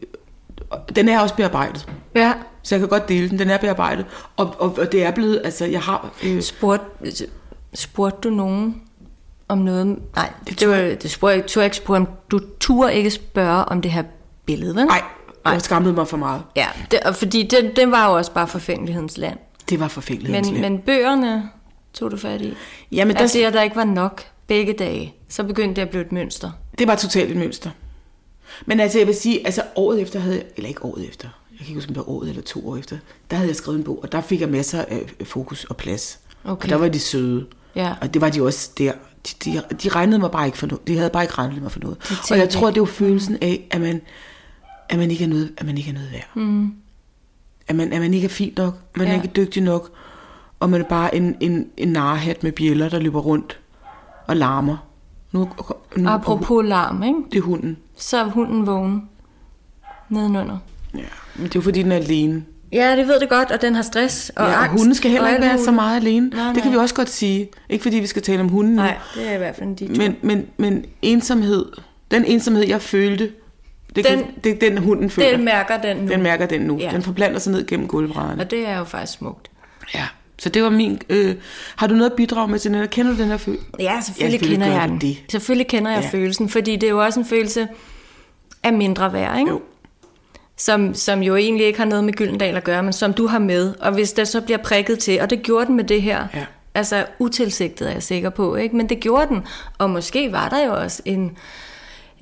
[SPEAKER 2] den er også bearbejdet.
[SPEAKER 1] ja.
[SPEAKER 2] Så jeg kan godt dele den. Den er bearbejdet. Og, og, og det er blevet... Altså, jeg har... Øh,
[SPEAKER 1] Spurgte, spurgte du nogen om noget? Nej, det, det, var, det spurgte jeg, turde jeg ikke spørge om. Du turde ikke spørge om det her billede, vel?
[SPEAKER 2] nej, jeg skammede mig for meget.
[SPEAKER 1] Ja, det, og fordi den, den var jo også bare forfængelighedens land.
[SPEAKER 2] Det var forfængelighedens
[SPEAKER 1] Men,
[SPEAKER 2] land.
[SPEAKER 1] men bøgerne tog du fat i.
[SPEAKER 2] Jamen, der,
[SPEAKER 1] at der ikke var nok begge dage, så begyndte det at blive et mønster.
[SPEAKER 2] Det var totalt et mønster. Men altså, jeg vil sige, altså året efter havde jeg, eller ikke året efter, jeg kan ikke huske, om det var året eller to år efter, der havde jeg skrevet en bog, og der fik jeg masser af fokus og plads.
[SPEAKER 1] Okay.
[SPEAKER 2] Og der var de søde.
[SPEAKER 1] Ja.
[SPEAKER 2] Og det var de også der. De, de, de regnede mig bare ikke for noget. De havde bare ikke regnet mig for noget. Og jeg tror, det var følelsen af, at man, at man, ikke, er noget, at man ikke er noget værd. Mm. At, man, at man ikke er fint nok, man ja. Er ikke dygtig nok, og man er bare en, en, en narhat med bjæller, der løber rundt og larmer. Nu, nu,
[SPEAKER 1] Apropos larm, ikke?
[SPEAKER 2] det er hunden.
[SPEAKER 1] så er hunden vågen nedenunder.
[SPEAKER 2] Ja, men det er jo fordi, den er alene.
[SPEAKER 1] Ja, det ved det godt, og den har stress og
[SPEAKER 2] ja, og
[SPEAKER 1] angst.
[SPEAKER 2] hunden skal heller ikke være så meget alene.
[SPEAKER 1] Nej,
[SPEAKER 2] Det kan
[SPEAKER 1] nej.
[SPEAKER 2] vi også godt sige. Ikke fordi vi skal tale om hunden.
[SPEAKER 1] Nej, det er i hvert fald en dit.
[SPEAKER 2] Men, men, men ensomhed, den ensomhed, jeg følte, det, den, det den hunden føler.
[SPEAKER 1] den mærker den nu.
[SPEAKER 2] den mærker den nu.
[SPEAKER 1] Ja.
[SPEAKER 2] Den forplanter sig ned gennem gulvbrædderne.
[SPEAKER 1] Og det er jo faktisk smukt.
[SPEAKER 2] Ja. Så det var min... Øh, har du noget at bidrage med til den her? Kender du den her følelse?
[SPEAKER 1] Ja, selvfølgelig,
[SPEAKER 2] Ja,
[SPEAKER 1] kender jeg den.
[SPEAKER 2] det.
[SPEAKER 1] Selvfølgelig kender jeg
[SPEAKER 2] Ja.
[SPEAKER 1] følelsen, fordi det er jo også en følelse af mindre værd, ikke?
[SPEAKER 2] Jo.
[SPEAKER 1] Som, som jo egentlig ikke har noget med Gyldendal at gøre, men som du har med. Og hvis der så bliver prikket til, og det gjorde den med det her,
[SPEAKER 2] Ja.
[SPEAKER 1] altså utilsigtet er jeg sikker på, ikke? men det gjorde den. Og måske var der jo også en...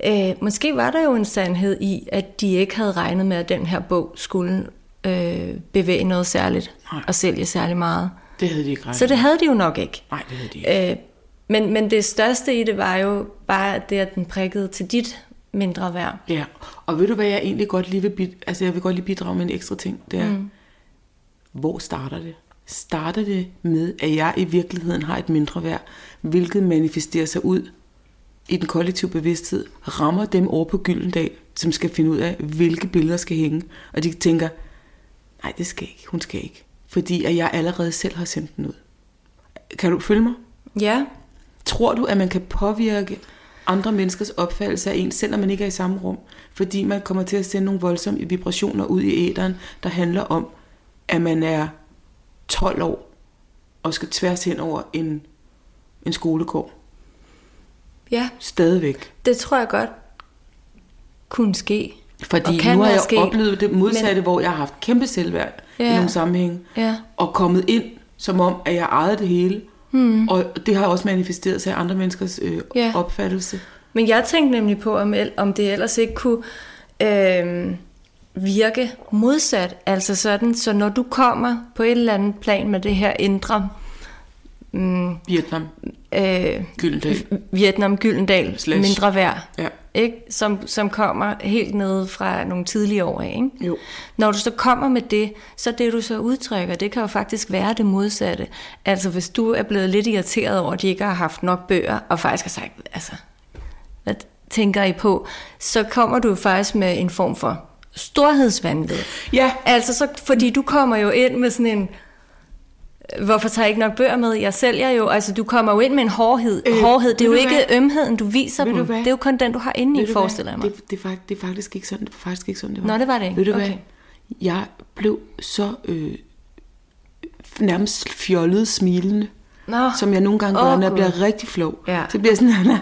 [SPEAKER 1] Øh, måske var der jo en sandhed i, at de ikke havde regnet med, at den her bog skulle øh, bevæge noget særligt
[SPEAKER 2] Nej.
[SPEAKER 1] og sælge særlig meget.
[SPEAKER 2] Det havde de ikke regnet
[SPEAKER 1] Så det havde de jo nok ikke.
[SPEAKER 2] Nej, det havde de ikke.
[SPEAKER 1] Øh, men, men det største i det var jo bare det, at den prikkede til dit mindre værd.
[SPEAKER 2] Ja, og ved du hvad jeg egentlig godt lige vil, bid- altså jeg vil godt lige bidrage med en ekstra ting, det er, mm. hvor starter det? Starter det med, at jeg i virkeligheden har et mindre værd, hvilket manifesterer sig ud i den kollektive bevidsthed, rammer dem over på Gyldendal, som skal finde ud af, hvilke billeder skal hænge, og de tænker, nej, det skal ikke, hun skal ikke, fordi at jeg allerede selv har sendt den ud. Kan du følge mig?
[SPEAKER 1] Ja,
[SPEAKER 2] Tror du, at man kan påvirke andre menneskers opfattelse af en, selvom man ikke er i samme rum? Fordi man kommer til at sende nogle voldsomme vibrationer ud i æderen, der handler om, at man er 12 år og skal tværs hen over en, en skolegård.
[SPEAKER 1] Ja,
[SPEAKER 2] Stadigvæk.
[SPEAKER 1] det tror jeg godt kunne ske.
[SPEAKER 2] Fordi
[SPEAKER 1] kan
[SPEAKER 2] nu har jeg
[SPEAKER 1] sket.
[SPEAKER 2] oplevet det modsatte,
[SPEAKER 1] Men-
[SPEAKER 2] hvor jeg har haft kæmpe selvværd ja. i nogle sammenhænge.
[SPEAKER 1] Ja.
[SPEAKER 2] Og kommet ind, som om, at jeg ejede det hele. Hmm. Og det har også manifesteret sig i andre menneskers øh,
[SPEAKER 1] Ja.
[SPEAKER 2] opfattelse.
[SPEAKER 1] Men jeg tænkte nemlig på, om, om det ellers ikke kunne øh, virke modsat. Altså sådan, så når du kommer på et eller andet plan med det her indre
[SPEAKER 2] Vietnam,
[SPEAKER 1] øh,
[SPEAKER 2] Gyldendal.
[SPEAKER 1] Vietnam Gyldendal
[SPEAKER 2] Slash.
[SPEAKER 1] mindre værd,
[SPEAKER 2] Ja.
[SPEAKER 1] ikke? Som, som kommer helt nede fra nogle tidlige år af. Ikke?
[SPEAKER 2] Jo.
[SPEAKER 1] Når du så kommer med det, så det du så udtrykker, det kan jo faktisk være det modsatte. Altså hvis du er blevet lidt irriteret over, at de ikke har haft nok bøger, og faktisk har sagt, altså, hvad tænker I på? Så kommer du faktisk med en form for storhedsvandvid.
[SPEAKER 2] Ja.
[SPEAKER 1] Altså så, fordi du kommer jo ind med sådan en, hvorfor tager jeg ikke nok bøger med? Jeg sælger jo, altså du kommer jo ind med en hårdhed.
[SPEAKER 2] Øh,
[SPEAKER 1] hårdhed, det er jo ikke
[SPEAKER 2] hvad?
[SPEAKER 1] ømheden, du viser
[SPEAKER 2] Ved
[SPEAKER 1] dem.
[SPEAKER 2] du hvad?
[SPEAKER 1] Det er jo kun den, du har inde i, forestiller jeg mig.
[SPEAKER 2] Det, det, er, fakt- det er faktisk ikke sådan, det var faktisk ikke sådan, det var.
[SPEAKER 1] Nå, det var det ikke.
[SPEAKER 2] Ved du
[SPEAKER 1] Okay.
[SPEAKER 2] hvad? Jeg blev så øh, nærmest fjollet smilende,
[SPEAKER 1] Nå.
[SPEAKER 2] som jeg nogle gange gør,
[SPEAKER 1] Åh,
[SPEAKER 2] når jeg bliver rigtig flov.
[SPEAKER 1] Ja.
[SPEAKER 2] Så bliver jeg sådan, nej,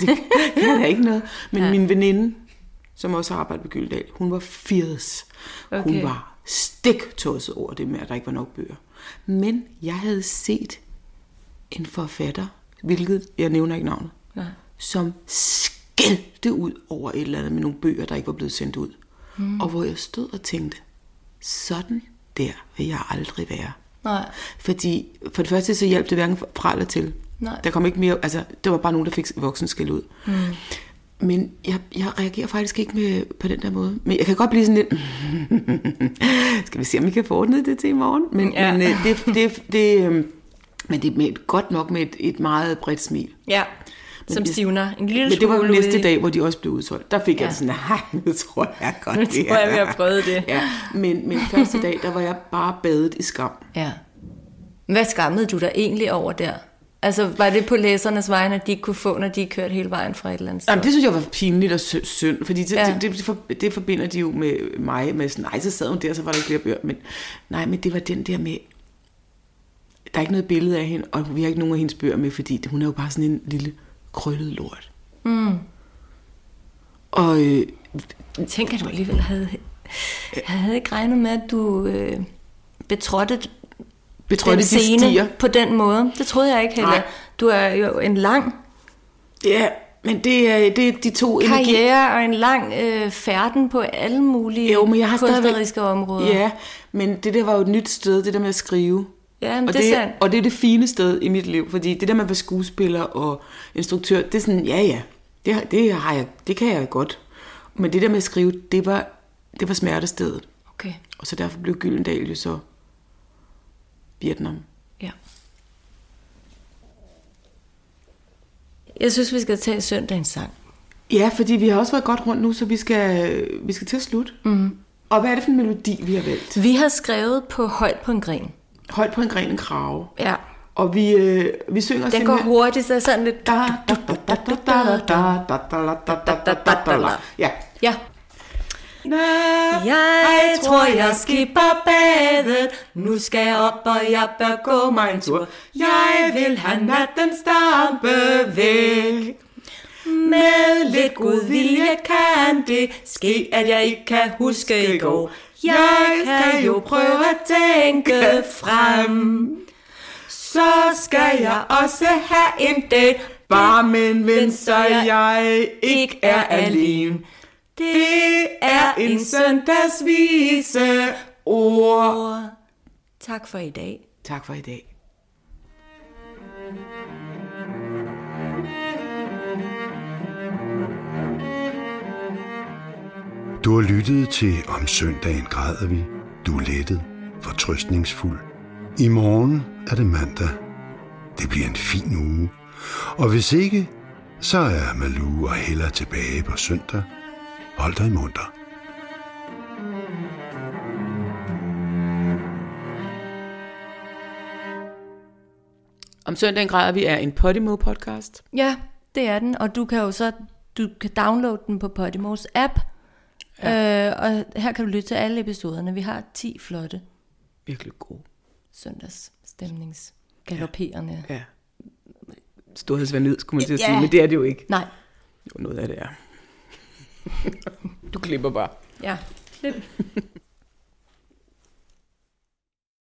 [SPEAKER 2] det kan da ikke noget. Men
[SPEAKER 1] Ja.
[SPEAKER 2] min veninde, som også har arbejdet på Gyldendal, hun var 80. Hun
[SPEAKER 1] Okay.
[SPEAKER 2] var stik tosset over det med, at der ikke var nok bøger. Men jeg havde set en forfatter, hvilket jeg nævner ikke navnet,
[SPEAKER 1] Nej.
[SPEAKER 2] som skældte ud over et eller andet med nogle bøger, der ikke var blevet sendt ud. mm. og hvor jeg stod og tænkte, sådan der vil jeg aldrig være.
[SPEAKER 1] Nej.
[SPEAKER 2] Fordi for det første så hjalp det hverken fra eller til.
[SPEAKER 1] Nej.
[SPEAKER 2] Der kom ikke mere, altså det var bare nogen, der fik voksenskæld ud. Mm. Men jeg, jeg reagerer faktisk ikke med, på den der måde. Men jeg kan godt blive sådan lidt... Skal vi se, om vi kan få ordnet det til i morgen? Men,
[SPEAKER 1] Ja.
[SPEAKER 2] men øh, det, det, det, øh, men det er med et, godt nok med et, et meget bredt smil.
[SPEAKER 1] Ja, som
[SPEAKER 2] jeg-
[SPEAKER 1] stivner. En lille
[SPEAKER 2] Men det var
[SPEAKER 1] smule
[SPEAKER 2] næste dag, hvor de også blev udsolgt. Der fik ja. Jeg sådan, nej, nu tror jeg godt,
[SPEAKER 1] Nu
[SPEAKER 2] det
[SPEAKER 1] tror jeg,
[SPEAKER 2] er."
[SPEAKER 1] vi har prøvet det.
[SPEAKER 2] Ja, men, men første dag, der var jeg bare badet i skam.
[SPEAKER 1] Ja. Hvad skammede du dig egentlig over der? Altså, var det på læsernes vegne, at de ikke kunne få, når de kørte hele vejen fra et eller andet sted?
[SPEAKER 2] Jamen, det synes jeg var pinligt og sy- synd, fordi det,
[SPEAKER 1] Ja.
[SPEAKER 2] det, det, for, det forbinder de jo med mig, med sådan, nej, så sad hun der, så var der ikke flere bøger, men nej, men det var den der med, der er ikke noget billede af hende, og vi har ikke nogen af hendes bøger med, fordi hun er jo bare sådan en lille krøllet lort. Mm. Og øh,
[SPEAKER 1] Tænk, at du alligevel havde... Jeg havde ikke regnet med, at du øh, betrådte
[SPEAKER 2] betrådte
[SPEAKER 1] den
[SPEAKER 2] de
[SPEAKER 1] scene
[SPEAKER 2] stiger.
[SPEAKER 1] på den måde. Det troede jeg ikke heller.
[SPEAKER 2] Nej.
[SPEAKER 1] Du er jo en lang
[SPEAKER 2] Ja, men det er, det er de to energi...
[SPEAKER 1] karriere og en lang øh, færden på alle mulige
[SPEAKER 2] Jo, men jeg har stadigvæk-
[SPEAKER 1] kunstneriske områder.
[SPEAKER 2] Ja, men det der var jo et nyt sted, det der med at skrive.
[SPEAKER 1] Ja, men
[SPEAKER 2] og,
[SPEAKER 1] det er
[SPEAKER 2] det,
[SPEAKER 1] sandt.
[SPEAKER 2] og det er det fine sted i mit liv, fordi det der med at være skuespiller og instruktør, det er sådan, ja ja, det, har- det, har jeg, det kan jeg godt. Men det der med at skrive, det var, det var smertestedet.
[SPEAKER 1] Okay,
[SPEAKER 2] Og så derfor blev Gyldendal jo så Vietnam.
[SPEAKER 1] Ja. Jeg synes, vi skal tage søndagens sang.
[SPEAKER 2] Ja, fordi vi har også været godt rundt nu, så vi skal, vi skal til slut. slutte. Mm. Og hvad er det for en melodi, vi har valgt?
[SPEAKER 1] Vi har skrevet på Højt på en gren.
[SPEAKER 2] Højt på en gren en krave.
[SPEAKER 1] Ja.
[SPEAKER 2] Og vi, øh, vi synger
[SPEAKER 1] Den simpelthen... går hurtigt, så sådan lidt...
[SPEAKER 2] Ja.
[SPEAKER 1] Ja. Jeg tror, jeg skipper badet. Nu skal jeg op, og jeg bør gå mig en tur. Jeg vil have natten stampe væk. Med lidt god vilje kan det ske, at jeg ikke kan huske i går. Jeg kan jo prøve at tænke frem. Så skal jeg også have en date.
[SPEAKER 2] Bare men ven,
[SPEAKER 1] så jeg
[SPEAKER 2] ikke er alene.
[SPEAKER 1] Det er en søndagsvise ord. Tak for i dag.
[SPEAKER 2] Tak for i dag.
[SPEAKER 3] Du har lyttet til Om søndagen græder vi. Du er lettet, fortrøstningsfuld. I morgen er det mandag. Det bliver en fin uge. Og hvis ikke, så er Malou og Hella tilbage på søndag. Hold dig munter.
[SPEAKER 2] Om søndagen græder vi er en Podimo-podcast.
[SPEAKER 1] Ja, det er den, og du kan jo så du kan downloade den på Podimos app. Ja. Øh, og her kan du lytte til alle episoderne. Vi har 10 flotte
[SPEAKER 2] Virkelig god.
[SPEAKER 1] søndagsstemnings galopperende.
[SPEAKER 2] Ja. Storhedsvandvid, skulle man til at
[SPEAKER 1] Ja.
[SPEAKER 2] sige, men det er det jo ikke.
[SPEAKER 1] Nej,
[SPEAKER 2] Jo, noget af det er. Du klipper bare.
[SPEAKER 1] ja. Klip.